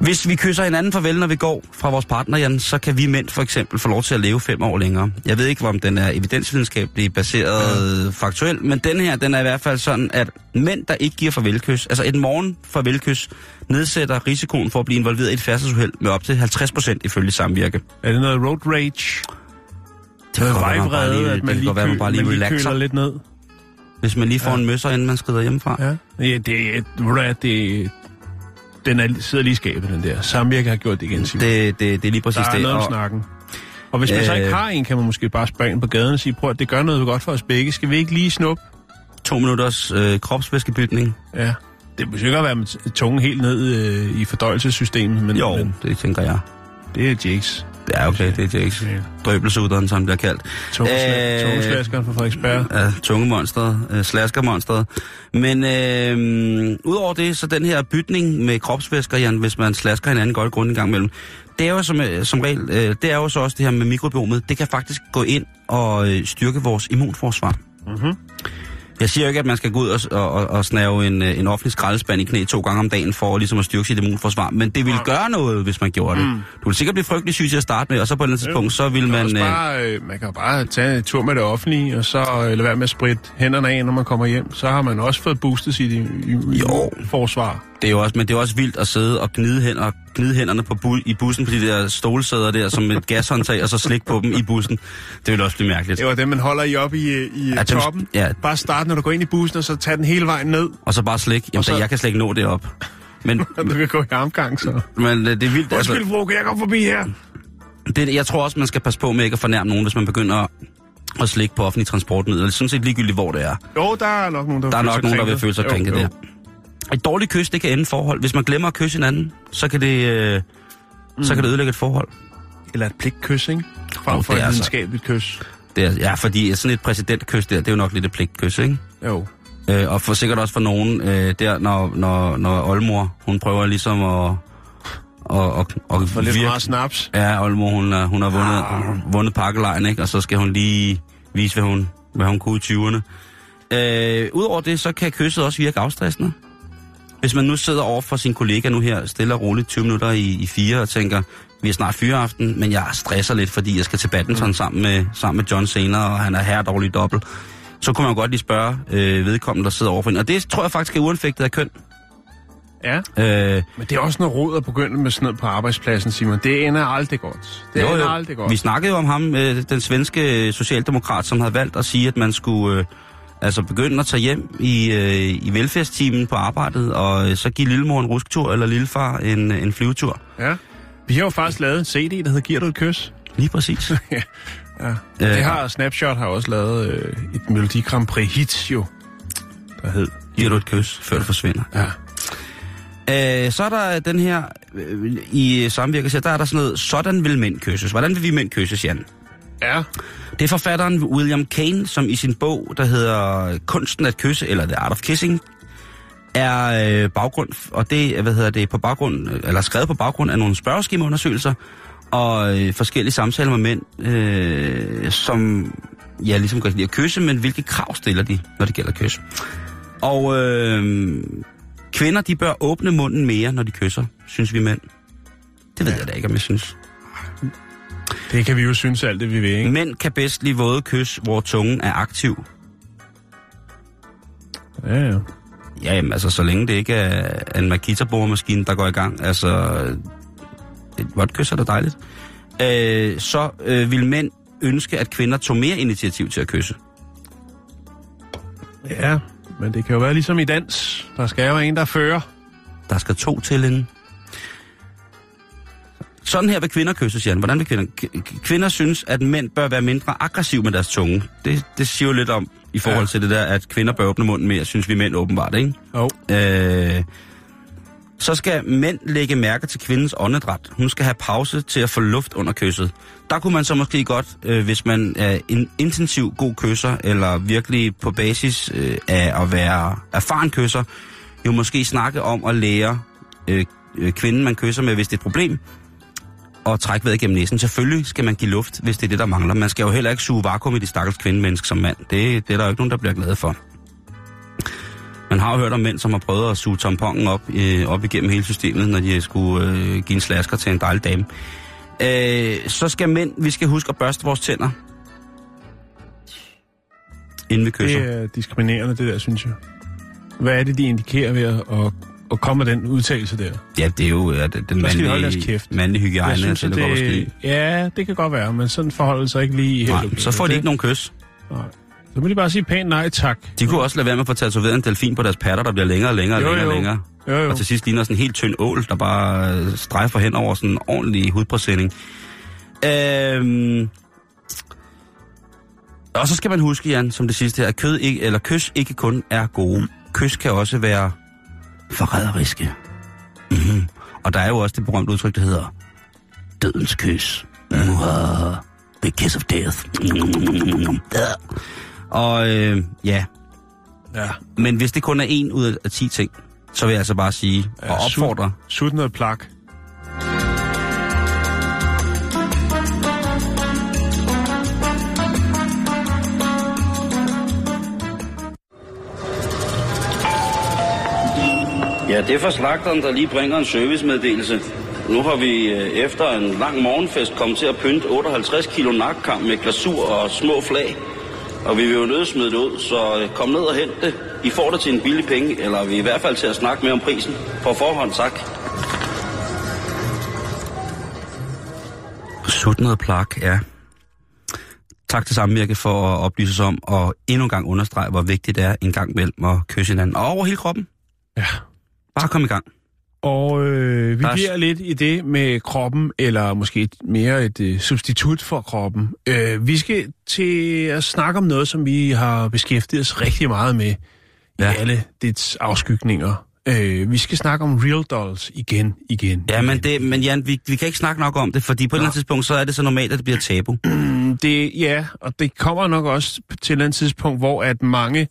Hvis vi kysser hinanden farvel, når vi går fra vores partner, Jan, så kan vi mænd for eksempel få lov til at leve fem år længere. Jeg ved ikke, om den er evidensvidenskabeligt baseret ja. faktuelt, men den her, den er i hvert fald sådan, at mænd, der ikke giver farvelkys, altså et morgen farvelkys, nedsætter risikoen for at blive involveret i et færdselsuheld med op til 50 procent ifølge samvirke. Er det noget road rage? Det kan Vejvrede, at man lige, være, man bare lige man lige køler lidt ned? hvis man lige får Ja. en møsser, inden man skrider hjemmefra. Ja. ja det, hvad, det, den er, sidder lige i skabet, den der. Samvirke har gjort det igen, Simon. Det, det, det er lige præcis Der er det. noget om snakken. Og hvis man så ikke Øh. har en, kan man måske bare spørge ind på gaden og sige, prøv at det gør noget godt for os begge. Skal vi ikke lige snuppe? to minutters øh, kropsvæskebytning. Ja. det behøver ikke at være med tungen helt ned øh, i fordøjelsessystemet, men, Jo, men det tænker jeg. det er Jakes. Er okay, det er Jakes. Ja. Drøbelsudderen, som bliver kaldt. Tungesla- Øh, Tungeslaskeren fra Frederiksberg. Ja, tungemonstret, øh, slaskermonstret. Men øh, udover det, så den her bytning med kropsvæsker, Jan, hvis man slasker hinanden godt i grunden en gang imellem, det er jo som, øh, som regel, øh, det er jo så også det her med mikrobiomet, det kan faktisk gå ind og øh, styrke vores immunforsvar. Mhm. Jeg siger jo ikke, at man skal gå ud og, og, og, snave en, øh, en offentlig skraldespand i knæ to gange om dagen for ligesom at styrke sit immunforsvar, men det vil gøre noget, hvis man gjorde det. Mm. Du vil sikkert blive frygtelig syg til at starte med, og så på et eller andet tidspunkt, så vil man... Man, Øh, bare, øh, man kan bare tage en tur med det offentlige, og så øh, lade være med at spritte hænderne af, når man kommer hjem. Så har man også fået boostet sit i, i, Jo. forsvar. Det er jo også, men det er også vildt at sidde og gnide, hænder, gnide hænderne på bu- i bussen på de der stolsæder der, som et gashåndtag, og så slikke på dem i bussen. Det vil også blive mærkeligt. Det var det, man holder i op i, i Ja, dem- toppen. ja. Bare start, når du går ind i bussen, og så tag den hele vejen ned, Og så bare slik. Jamen, Og så- jeg kan slet ikke nå det op. Men, og (laughs) du kan gå i armgang, så. men øh, det er vildt. Undskyld, Altså, fru, kan jeg komme forbi her? det, jeg tror også, man skal passe på med ikke at fornærme nogen, hvis man begynder at slikke på offentlige transportmidler. Det er sådan set ligegyldigt, hvor det er. Jo, der er nok nogen, der, Der er nok nogen, der vil føle sig krænket der. Et dårligt kys, det kan ende forhold. Hvis man glemmer at kysse hinanden, så kan det, øh, så kan det ødelægge et forhold. Eller et pligtkys, ikke? Frem Jo, for et altså- videnskabeligt kys. Det er, ja, fordi sådan et præsidentkys der, det er jo nok lidt et pligtkys, ikke? Jo. Øh, og for sikkert også for nogen, øh, der, når, når, når oldmor, hun prøver ligesom at... Og, og, og For lidt for meget snaps. Ja, oldmor, hun, er, hun har vundet, Ah. vundet pakkelejen, ikke? Og så skal hun lige vise, hvad hun, hvad hun kunne i 20'erne. Øh, Udover det, så kan kysset også virke afstressende. Hvis man nu sidder over for sin kollega nu her, stille og roligt 20 minutter i, i fire, og tænker, vi er snart fyreaften, men jeg stresser lidt, fordi jeg skal til badminton sammen med, sammen med John senere, og han er her dårlig dobbelt. Så kunne man godt lige spørge øh, vedkommende, der sidder overfor en. Og det tror jeg faktisk er uanfægtet af køn. Ja, Øh, men det er også noget råd at begynde med sådan noget på arbejdspladsen, Simon. Det ender aldrig godt. Det Jo, ender jo. aldrig godt. Vi snakkede jo om ham, øh, den svenske socialdemokrat, som havde valgt at sige, at man skulle øh, altså begynde at tage hjem i, øh, i velfærdstimen på arbejdet, og øh, så give lillemor en rusktur, eller lillefar en, en flyvetur. Ja. Vi har jo faktisk lavet en CD, der hedder Giver du et kys? Lige præcis. (laughs) ja. Øh. Det har Snapshot har også lavet øh, et Melodi Grand Prix hit, jo. Der hed... Giver du et kys, før du forsvinder. Ja. Øh, så er der den her, øh, i samvirke, der er der sådan noget, sådan vil mænd kysses. Hvordan vil vi mænd kysses, Jan? Ja. Det er forfatteren William Kane, som i sin bog, der hedder Kunsten at kysse, eller The Art of Kissing, er øh, baggrund, og det, hvad hedder det, på baggrund, eller skrevet på baggrund af nogle spørgeskemaundersøgelser, og øh, forskellige samtaler med mænd, øh, som ja, ligesom godt lide at kysse, men hvilke krav stiller de, når det gælder kys. Og øh, kvinder, de bør åbne munden mere, når de kysser, synes vi mænd. Det ved jeg da ikke, om jeg synes. Det kan vi jo synes alt det, vi vil, ikke? Mænd kan bedst lide våde kys, hvor tungen er aktiv. Ja, ja. Ja, jamen, altså, så længe det ikke er en Makita-boremaskine, der går i gang, altså, et kys er da dejligt. Øh, så øh, vil mænd ønske, at kvinder tog mere initiativ til at kysse. Ja, men det kan jo være ligesom i dans. Der skal jo en, der fører. Der skal to til en. Sådan her vil kvinder kysses, Jan. Hvordan vil kvinder? Kvinder synes, at mænd bør være mindre aggressive med deres tunge. Det, det siger jo lidt om, i forhold Ja. til det der, at kvinder bør åbne munden mere, synes vi mænd åbenbart, ikke? Jo. Øh, så skal mænd lægge mærke til kvindens åndedræt. Hun skal have pause til at få luft under kysset. Der kunne man så måske godt, øh, hvis man er en intensiv god kysser, eller virkelig på basis øh, af at være erfaren kysser, jo måske snakke om at lære øh, øh, kvinden, man kysser med, hvis det er et problem, og trække vejret gennem næsen. Selvfølgelig skal man give luft, hvis det er det, der mangler. Man skal jo heller ikke suge vakuum i de stakkels kvindemenneske som mand. Det, det er der jo ikke nogen, der bliver glade for. Man har jo hørt om mænd, som har prøvet at suge tamponen op, øh, op igennem hele systemet, når de skulle øh, give en slasker til en dejlig dame. Øh, så skal mænd, vi skal huske at børste vores tænder. Inden vi kysser. Det er diskriminerende, det der, synes jeg. Hvad er det, de indikerer ved at, at, komme med den udtalelse der? Ja, det er jo ja, den, den mandlige, mandlige hygiejne, jeg synes, det, det... det, ja, det kan godt være, men sådan forholder det sig ikke lige helt. Nej, okay. så får de Det- ikke nogen kys. Nej. Så må de bare sige pænt nej tak. De kunne også lade være med at få tatoveret en delfin på deres patter, der bliver længere og længere og længere og længere. Jo, jo. Og til sidst ligner sådan en helt tynd ål, der bare øh, strejfer hen over sådan en ordentlig hudpræsending. Øhm... Og så skal man huske, Jan, som det sidste her, at kød ikke, eller kys ikke kun er gode. Kys kan også være forræderiske. Mm-hmm. Og der er jo også det berømte udtryk, der hedder dødens kys. Uh, the kiss of death. Mm-hmm. Og øh, ja, Ja. men hvis det kun er en ud af 10 ting, så vil jeg altså bare sige og Ja, opfordre. Sut noget plak. Ja, det er fra slagteren, der lige bringer en servicemeddelelse. Nu har vi øh, efter en lang morgenfest kommet til at pynte 58 kilo nakkam med glasur og små flag. Og vi vil jo nødt smide det ud, så øh, kom ned og hent det. I får det til en billig penge, eller vi er i hvert fald til at snakke mere om prisen. På forhånd, tak. Sut noget plak, ja. Tak til Samvirke for at oplyse os om, og endnu en gang understrege, hvor vigtigt det er en gang mellem at kysse hinanden. Og over hele kroppen. Ja. Bare kom i gang. Og øh, vi s- bliver lidt i det med kroppen, eller måske et, mere et øh, substitut for kroppen. Øh, vi skal til at snakke om noget, som vi har beskæftiget os rigtig meget med ja. I alle dets afskygninger. Øh, vi skal snakke om real dolls igen, igen. Ja, men, igen. det, men Jan, vi, vi kan ikke snakke nok om det, fordi på et eller andet tidspunkt, så er det så normalt, at det bliver tabu. (clears throat) det, ja, og det kommer nok også til et eller andet tidspunkt, hvor at mange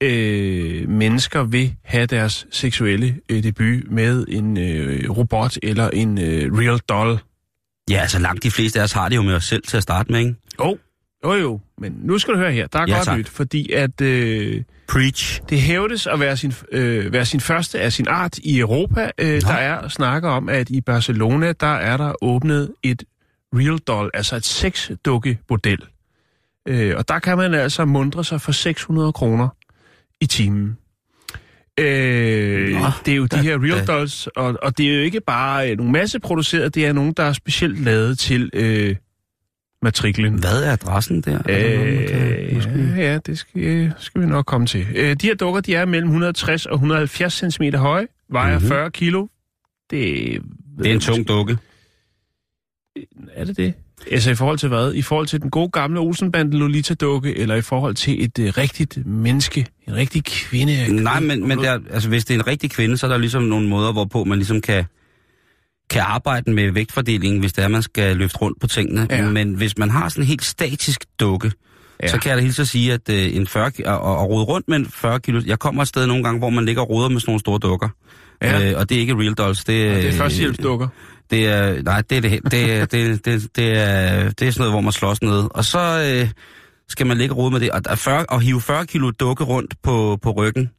øh, mennesker vil have deres seksuelle øh, debut med en øh, robot eller en øh, real doll. Ja, altså langt de fleste af os har det jo med os selv til at starte med, ikke? Jo, jo jo, men nu skal du høre her. Der er Ja, godt tak. nyt, fordi at øh, Preach. det hævdes at være sin, øh, være sin første af sin art i Europa. Øh, der er snakker om, at i Barcelona, der er der åbnet et real doll, altså et sexdukke-model. Øh, og der kan man altså mundre sig for 600 kroner i timen. Øh, Nå, det er jo de her real da. dolls, og, og det er jo ikke bare øh, nogle masseproducerede, det er nogle, der er specielt lavet til øh, matriklen. Hvad er adressen der? Er kan- Øh, måske? ja, ja, det skal, skal vi nok komme til. Øh, de her dukker, de er mellem 160 og 170 cm høje, vejer Mhm. 40 kilo. Det, Det er en tung dukke. Er det det? Altså i forhold til hvad? I forhold til den gode gamle Olsenbande Lolita-dukke, eller i forhold til et øh, rigtigt menneske, en rigtig kvinde? Nej, men, men der, altså, hvis det er en rigtig kvinde, så er der ligesom nogle måder, hvorpå man ligesom kan, kan arbejde med vægtfordelingen, hvis det er, man skal løfte rundt på tingene. Ja. Men hvis man har sådan en helt statisk dukke, Ja. ja. så kan jeg da hilse at sige, at øh, en 40, ki- og, og, rode rundt med en 40 kilo... Jeg kommer et sted nogle gange, hvor man ligger og roder med sådan nogle store dukker. Ja. Øh, og det er ikke real dolls. Det, det er øh, førstehjælpsdukker. Det er, nej, det er det, det, er- det, det, det, er, det er sådan noget, hvor man slås ned. Og så øh, skal man ligge og rode med det. Og, der er 40, og hive 40 kilo dukke rundt på, på ryggen.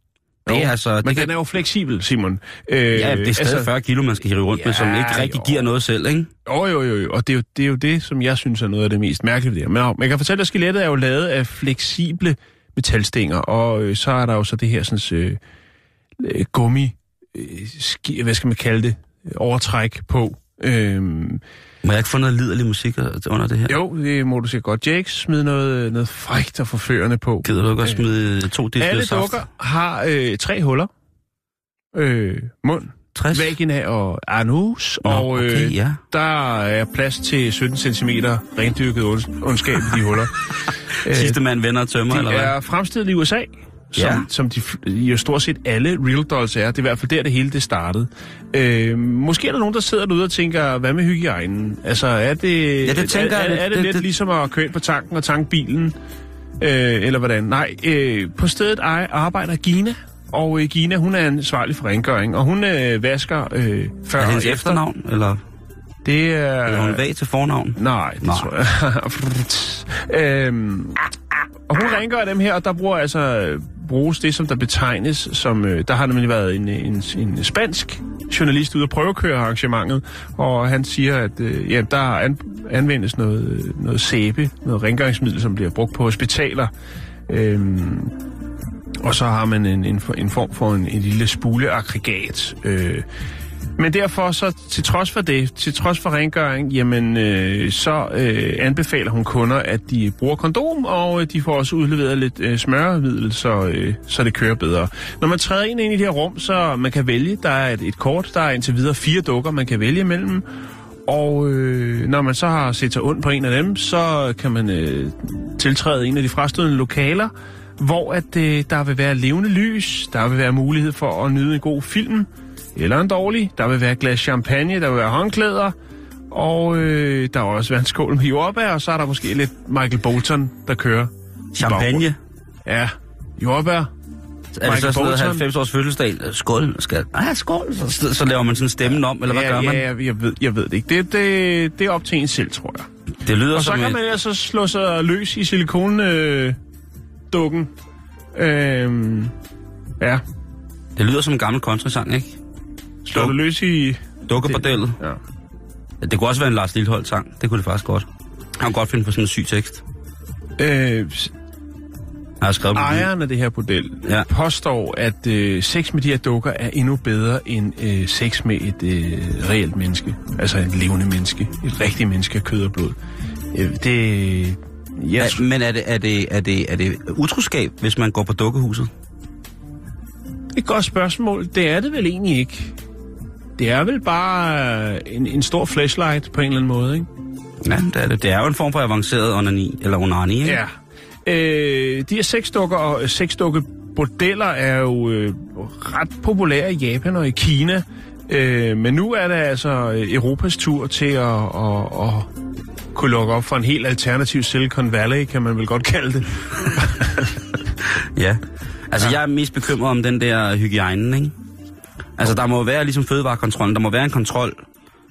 Det Jo, er altså... Men det den er jo fleksibel, Simon. Øh, Ja, det er stadig altså, 40 kilo, man skal hive rundt ja, med, som ikke rigtig jo. giver noget selv, ikke? Jo, jo, jo, jo. Og det er jo, det er jo det, som jeg synes er noget af det mest mærkelige her. Men man kan fortælle, at skelettet er jo lavet af fleksible metalstænger, og øh, så er der jo så det her sådan, øh, øh, gummi, øh, ski, hvad skal man kalde det, overtræk på. Øhm, Må jeg ikke få noget liderlig musik under det her? jo, det må du sige godt. Jakes smid noget, noget frægt og forførende på. Gider du ikke også smide to Alle deciliter saft? dukker har øh, tre huller. Øh, mund, 60? vagina og anus, Nå, og øh, okay, ja. der er plads til 17 cm rendyrket ond- ondskab i de huller. (laughs) Øh, Sidste mand vender og tømmer, de eller hvad? er fremstillet i USA, som, Ja. som de, jo stort set alle real dolls er. Det er i hvert fald der, det hele det startede. Øh, måske er der nogen, der sidder derude og tænker, hvad med hygiejnen? Altså, er det, Ja, det tænker er, er, er det, Det- lidt det- ligesom at køre ind på tanken og tanke bilen? Øh, eller hvordan? Nej, øh, på stedet ej- arbejder Gina, og øh, Gina, hun er ansvarlig for rengøring, og hun øh, vasker øh, før Er og hendes efter. efternavn, eller Det er... er hun vag til fornavn? Nej, det Nej. tror jeg. (laughs) øhm, og hun rengør dem her, og der bruger altså øh, bruges det, som der betegnes som... Øh, der har nemlig været en, øh, en, en spansk journalist ude at prøvekøre arrangementet, og han siger, at øh, ja, der an, anvendes noget, øh, noget sæbe, noget rengøringsmiddel, som bliver brugt på hospitaler. Øhm, og så har man en, en, en form for en, en lille spuleaggregat. Øh, men derfor så, til trods for det, til trods for rengøring, jamen, øh, så øh, anbefaler hun kunder, at de bruger kondom, og øh, de får også udleveret lidt øh, smøremiddel, så, øh, så det kører bedre. Når man træder ind, ind i det her rum, så man kan vælge, der er et, et kort, der er indtil videre fire dukker, man kan vælge imellem, og øh, når man så har set sig ondt på en af dem, så kan man øh, tiltræde en af de frastødende lokaler, hvor at øh, der vil være levende lys, der vil være mulighed for at nyde en god film, eller en dårlig, der vil være et glas champagne, der vil være håndklæder, og øh, der vil også være en skål med jordbær, og så er der måske lidt Michael Bolton, der kører. Champagne. Ja, jordbær. Er det Michael så sådan noget Bolton. 90 års fødselsdag? Skål, skal Ah, skål. Så, så, laver man sådan stemmen om, eller hvad ja, gør man? Ja, jeg, jeg, ved, jeg ved det ikke. Det, det, det er op til en selv, tror jeg. Det lyder Og så som kan et, man altså slå sig løs i silikondukken. Øh, øhm, ja, det lyder som en gammel countrysang, ikke? Slå Duk- dig løs i... Dukkebordellet. Ja. Det kunne også være en Lars Lilholdt sang. Det kunne det faktisk godt. Han kunne godt finde på sådan en syg tekst. Øh, Jeg har skrevet ejeren af det her bordel ja. påstår, at øh, sex med de her dukker er endnu bedre end øh, sex med et øh, reelt menneske. Altså et levende menneske. Et rigtigt menneske af kød og blod. Øh, det... Jeg, Ja, men er det, er, det, er, det, er det utroskab, hvis man går på dukkehuset? Et godt spørgsmål. Det er det vel egentlig ikke. Det er vel bare øh, en, en stor flashlight på en eller anden måde, ikke? Ja, det er det. Det er jo en form for avanceret onani, eller onani, ikke? Ja. Øh, de her sexdukker og sexdukke bordeller er jo øh, ret populære i Japan og i Kina. Øh, men nu er det altså øh, Europas tur til at, at, at kunne lukke op for en helt alternativ Silicon Valley, kan man vel godt kalde det. (laughs) Ja. Altså, ja. jeg er mest bekymret om den der hygiejnen, ikke? Altså, der må være ligesom fødevarekontrollen, der må være en kontrol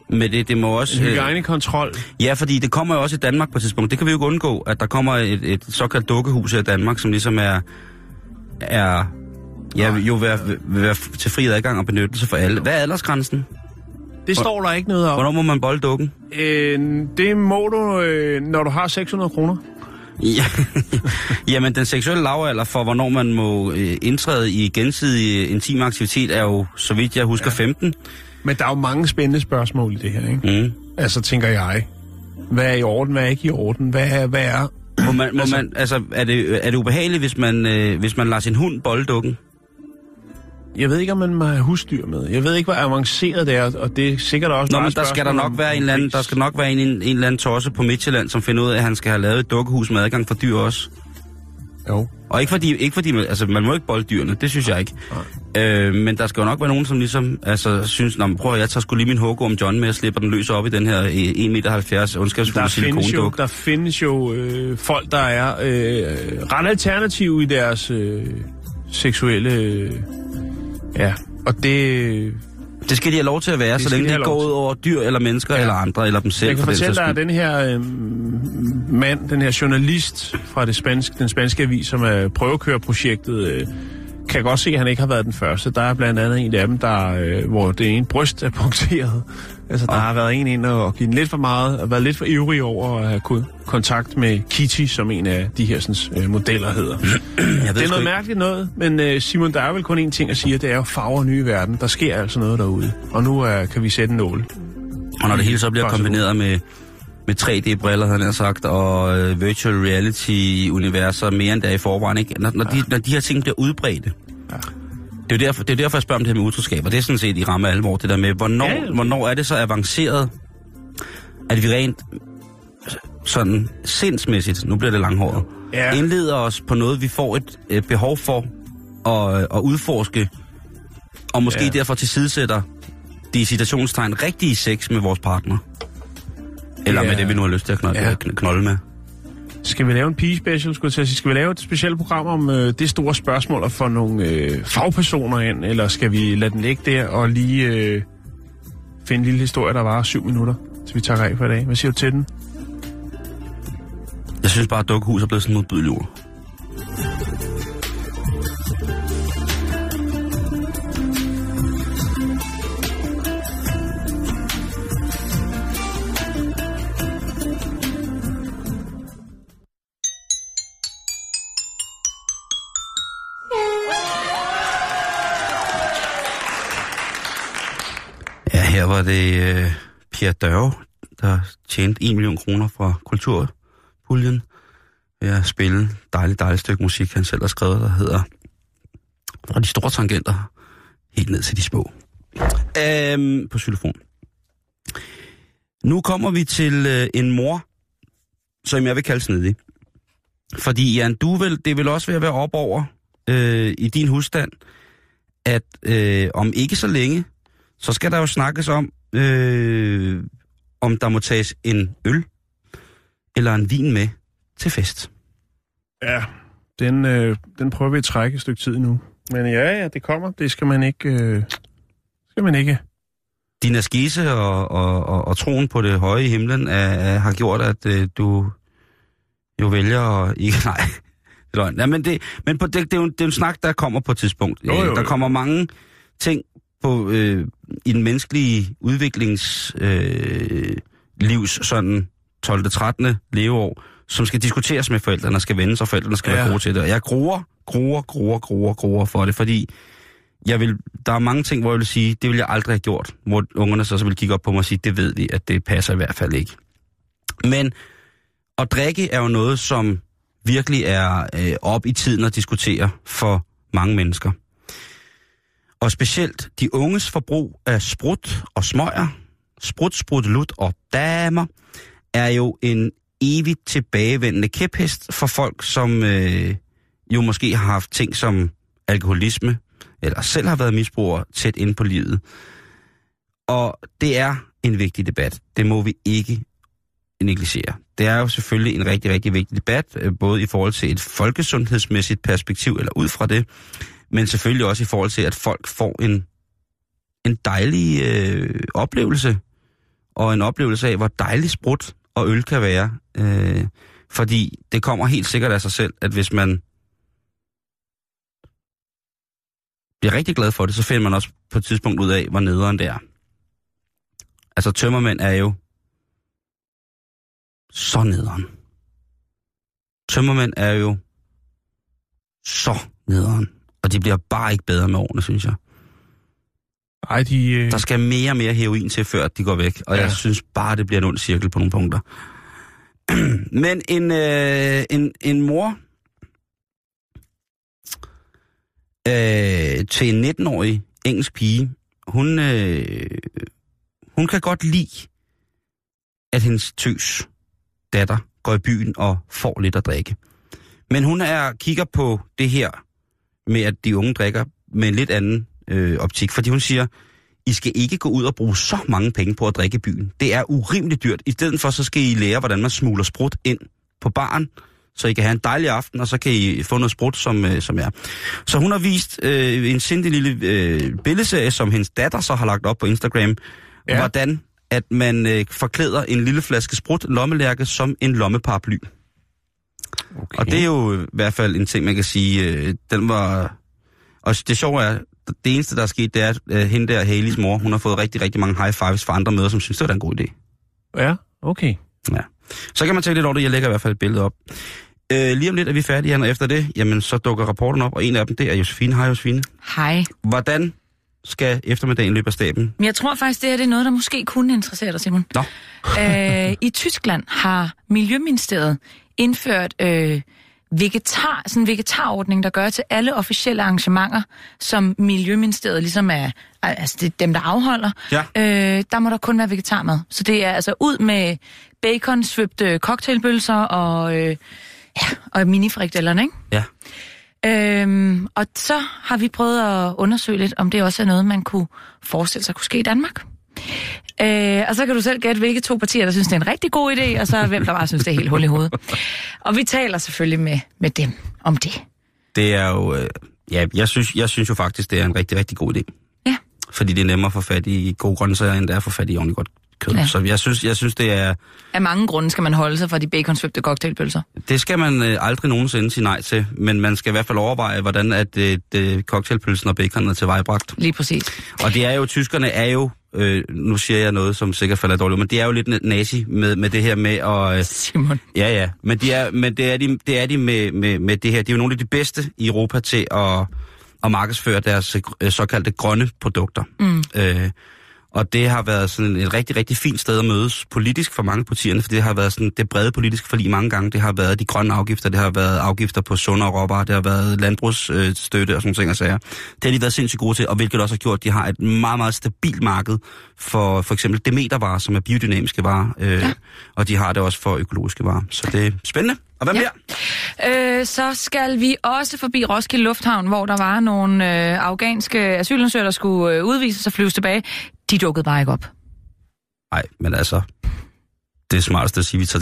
med det. Det må også... øh, Hygiejnekontrol. Ja, fordi det kommer jo også i Danmark på et tidspunkt. Det kan vi jo ikke undgå, at der kommer et, et såkaldt dukkehus i Danmark, som ligesom er... er ja, jo være, være til fri adgang og benyttelse for alle. Hvad er aldersgrænsen? Det står der ikke noget om. Hvornår må man bolde dukken? Øh, det må du, øh, når du har 600 kroner. Ja. (laughs) Jamen, den seksuelle lavalder for, hvornår man må øh, indtræde i gensidig øh, intim aktivitet, er jo, så vidt jeg husker, ja. 15. Men der er jo mange spændende spørgsmål i det her, ikke? Mm. Altså, tænker jeg. Hvad er i orden, hvad er ikke i orden? Hvad er, hvad er... Må man, må Altså- man, altså, er det, er det ubehageligt, hvis man, øh, hvis man lader sin hund bolde dukken? Jeg ved ikke, om man må have husdyr med. Jeg ved ikke, hvor avanceret det er, og det er sikkert også Nå, men der skal der nok være en eller anden, der skal nok være en, en, en eller anden tosse på Midtjylland, som finder ud af, at han skal have lavet et dukkehus med adgang for dyr også. Jo. Og ikke fordi, ikke fordi man, altså, man må ikke bolde dyrene, det synes jeg ikke. Øh, men der skal jo nok være nogen, som ligesom altså, synes, Nå, men prøv at jeg tager sgu lige min om John med, og slipper den løs op i den her øh, 1,70 meter ondskabsfulde silikonduk. der findes jo øh, folk, der er øh, ret alternative i deres øh, seksuelle... Øh, ja, og det... Det skal de have lov til at være, Det så længe de det går ud over dyr eller mennesker Ja. eller andre, eller dem selv. Jeg kan fortælle dig, at den her øh, mand, den her journalist fra det spanske, den spanske avis, som er prøvekørerprojektet, øh, kan godt se, at han ikke har været den første. Der er blandt andet en af dem, der, øh, hvor det ene bryst er punkteret. Altså, der har været en ind og givet lidt for meget, og været lidt for ivrig over at have kontakt med Kitty, som en af de her sådan, øh, modeller hedder. Jeg ved Det er noget ikke. mærkeligt noget, men øh, Simon, der er vel kun én ting at sige, det er jo farver nye verden. Der sker altså noget derude, og nu øh, kan vi sætte en nål. Og når det hele så bliver kombineret med, med 3D-briller, havde jeg nær sagt, og øh, virtual reality-universer mere end der er i forvejen, ikke? Når, når, de, når de her ting bliver udbredte. Ja. Det er jo derfor, det er derfor jeg spørger om det her med utroskab, og det er sådan set i ramme alvor, det der med, hvornår, Ja, ja, ja. hvornår er det så avanceret, at vi rent sådan sindsmæssigt, nu bliver det langhåret, Ja. indleder os på noget, vi får et øh, behov for at, at udforske, og måske Ja. ja. derfor tilsidesætter de i citationstegn rigtige sex med vores partner. Eller Ja. med det, vi nu har lyst til at knolde, Ja. knolde med. Skal vi lave en pige-special, skulle jeg sige? Skal vi lave et specielt program om øh, det store spørgsmål og få nogle øh, fagpersoner ind, eller skal vi lade den ligge der og lige øh, finde en lille historie, der var syv minutter, til vi tager af for i dag? Hvad siger du til den? Jeg synes bare, at dukkehus er blevet sådan modbydeligt ord. Var det øh, Pierre Dørve, der tjente 1 million kroner fra kulturpuljen ved at spille et dejligt, dejligt stykke musik, han selv har skrevet, der hedder Fra de store tangenter helt ned til de små. Øhm, på xylofon. Nu kommer vi til øh, en mor, som jeg vil kalde snedig. Fordi Jan, du vil, det vil også være at være op over øh, i din husstand, at øh, om ikke så længe, så skal der jo snakkes om, øh, om der må tages en øl eller en vin med til fest. Ja, den, øh, den prøver vi at trække et stykke tid nu. Men ja, ja, det kommer. Det skal man ikke... Øh, skal man ikke. Din askese og, og, og, og troen på det høje i himlen er, har gjort, at øh, du jo vælger at ikke... (laughs) Nej, det er løgn. Ja, men det, men på, det, det, er jo, det er jo en snak, der kommer på et tidspunkt. Jo, jo, jo. Der kommer mange ting på, øh, i den menneskelige udviklings øh, livs sådan 12. 13. leveår, som skal diskuteres med forældrene, skal vendes, og forældrene skal. Ja. være gode til det. Og jeg gruer, gruer, gruer, gruer, gruer for det, fordi jeg vil, der er mange ting, hvor jeg vil sige, det vil jeg aldrig have gjort, hvor ungerne så, så vil kigge op på mig og sige, det ved vi, at det passer i hvert fald ikke. Men at drikke er jo noget, som virkelig er øh, op i tiden at diskutere for mange mennesker. Og specielt de unges forbrug af sprut og smøger, sprut, sprut, lut og damer, er jo en evigt tilbagevendende kæphest for folk, som øh, jo måske har haft ting som alkoholisme, eller selv har været misbrugere tæt ind på livet. Og det er en vigtig debat. Det må vi ikke negligere. Det er jo selvfølgelig en rigtig, rigtig vigtig debat, øh, både i forhold til et folkesundhedsmæssigt perspektiv, eller ud fra det, men selvfølgelig også i forhold til, at folk får en, en dejlig øh, oplevelse, og en oplevelse af, hvor dejlig sprut og øl kan være. Øh, fordi det kommer helt sikkert af sig selv, at hvis man bliver rigtig glad for det, så finder man også på et tidspunkt ud af, hvor nederen det er. Altså tømmermænd er jo så nederen. Tømmermænd er jo så nederen. Og de bliver bare ikke bedre med årene, synes jeg. Ej, de... Øh, Der skal mere og mere heroin til, før de går væk. Og. Ja. jeg synes bare, det bliver en ond cirkel på nogle punkter. (clears throat) Men en, øh, en, en mor øh, til en 19-årig engelsk pige, hun, øh, hun kan godt lide, at hendes tøs datter går i byen og får lidt at drikke. Men hun er kigger på det her med, at de unge drikker med en lidt anden øh, optik. Fordi hun siger, I skal ikke gå ud og bruge så mange penge på at drikke i byen. Det er urimeligt dyrt. I stedet for, så skal I lære, hvordan man smugler sprut ind på baren, så I kan have en dejlig aften, og så kan I få noget sprut, som, øh, som er. Så hun har vist øh, en sindig lille øh, billedserie, som hendes datter så har lagt op på Instagram. Ja. hvordan at man øh, forklæder en lille flaske sprut lommelærke som en lommeparaply. Okay. Og det er jo i hvert fald en ting, man kan sige, øh, den var... Og det sjove er, det eneste, der er sket, det er, at øh, hende der, Haleys mor, hun har fået rigtig, rigtig mange high fives fra andre møder, som synes, det var en god idé. Ja, okay. Ja. Så kan man tænke lidt over det. Jeg lægger i hvert fald et billede op. Øh, lige om lidt er vi færdige, og efter det, jamen, så dukker rapporten op, og en af dem, det er Josefine. Hej, Josefine. Hej. Hvordan skal eftermiddagen løbe af staben? Men jeg tror faktisk, det her det er noget, der måske kunne interessere dig, Simon. Nå. øh, I Tyskland har Miljøministeriet indført øh, vegetar, sådan en vegetarordning, der gør til alle officielle arrangementer, som Miljøministeriet ligesom er, altså det er dem, der afholder. Ja. Øh, der må der kun være vegetarmad. Så det er altså ud med bacon, svøbte cocktailbølser og, øh, ja, og minifrikdellerne, ikke? Ja. Øhm, og så har vi prøvet at undersøge lidt, om det også er noget, man kunne forestille sig kunne ske i Danmark. Øh, og så kan du selv gætte, hvilke to partier, der synes, det er en rigtig god idé, og så hvem, der bare synes, det er helt hul i hovedet. Og vi taler selvfølgelig med, med dem om det. Det er jo... Øh, ja, jeg synes, jeg synes jo faktisk, det er en rigtig, rigtig god idé. Ja. Fordi det er nemmere at få fat i gode grøntsager, end det er at få fat i ordentligt godt kød. Ja. Så jeg synes, jeg synes, det er... Af mange grunde skal man holde sig fra de baconsvøbte cocktailpølser. Det skal man øh, aldrig nogensinde sige nej til, men man skal i hvert fald overveje, hvordan at øh, det, cocktailpølsen og baconet er til vejbragt. Lige præcis. Og det er jo, tyskerne er jo, øh, nu siger jeg noget, som sikkert falder dårligt, men det er jo lidt nazi med, med det her med at... Øh, Simon. ja, ja, men, de er, men det er de, det er de med, med, med det her. De er jo nogle af de bedste i Europa til at, at markedsføre deres øh, såkaldte grønne produkter. Mm. Øh, Og det har været sådan et rigtig, rigtig fint sted at mødes politisk for mange partierne, for det har været sådan det brede politiske forlig mange gange. Det har været de grønne afgifter, det har været afgifter på sundere råvarer, det har været landbrugsstøtte og sådan ting og sager. Det har de været sindssygt gode til, og hvilket også har gjort, at de har et meget, meget stabilt marked for for eksempel demetervarer, som er biodynamiske varer, øh, ja. og de har det også for økologiske varer. Så det er spændende. Og hvem ja. mere? Øh, så skal vi også forbi Roskilde Lufthavn, hvor der var nogle øh, afghanske asylansøgere, der skulle øh, udvises og flyves tilbage. De dukkede bare ikke op. Nej, men altså, det er smartest at sige, at vi tager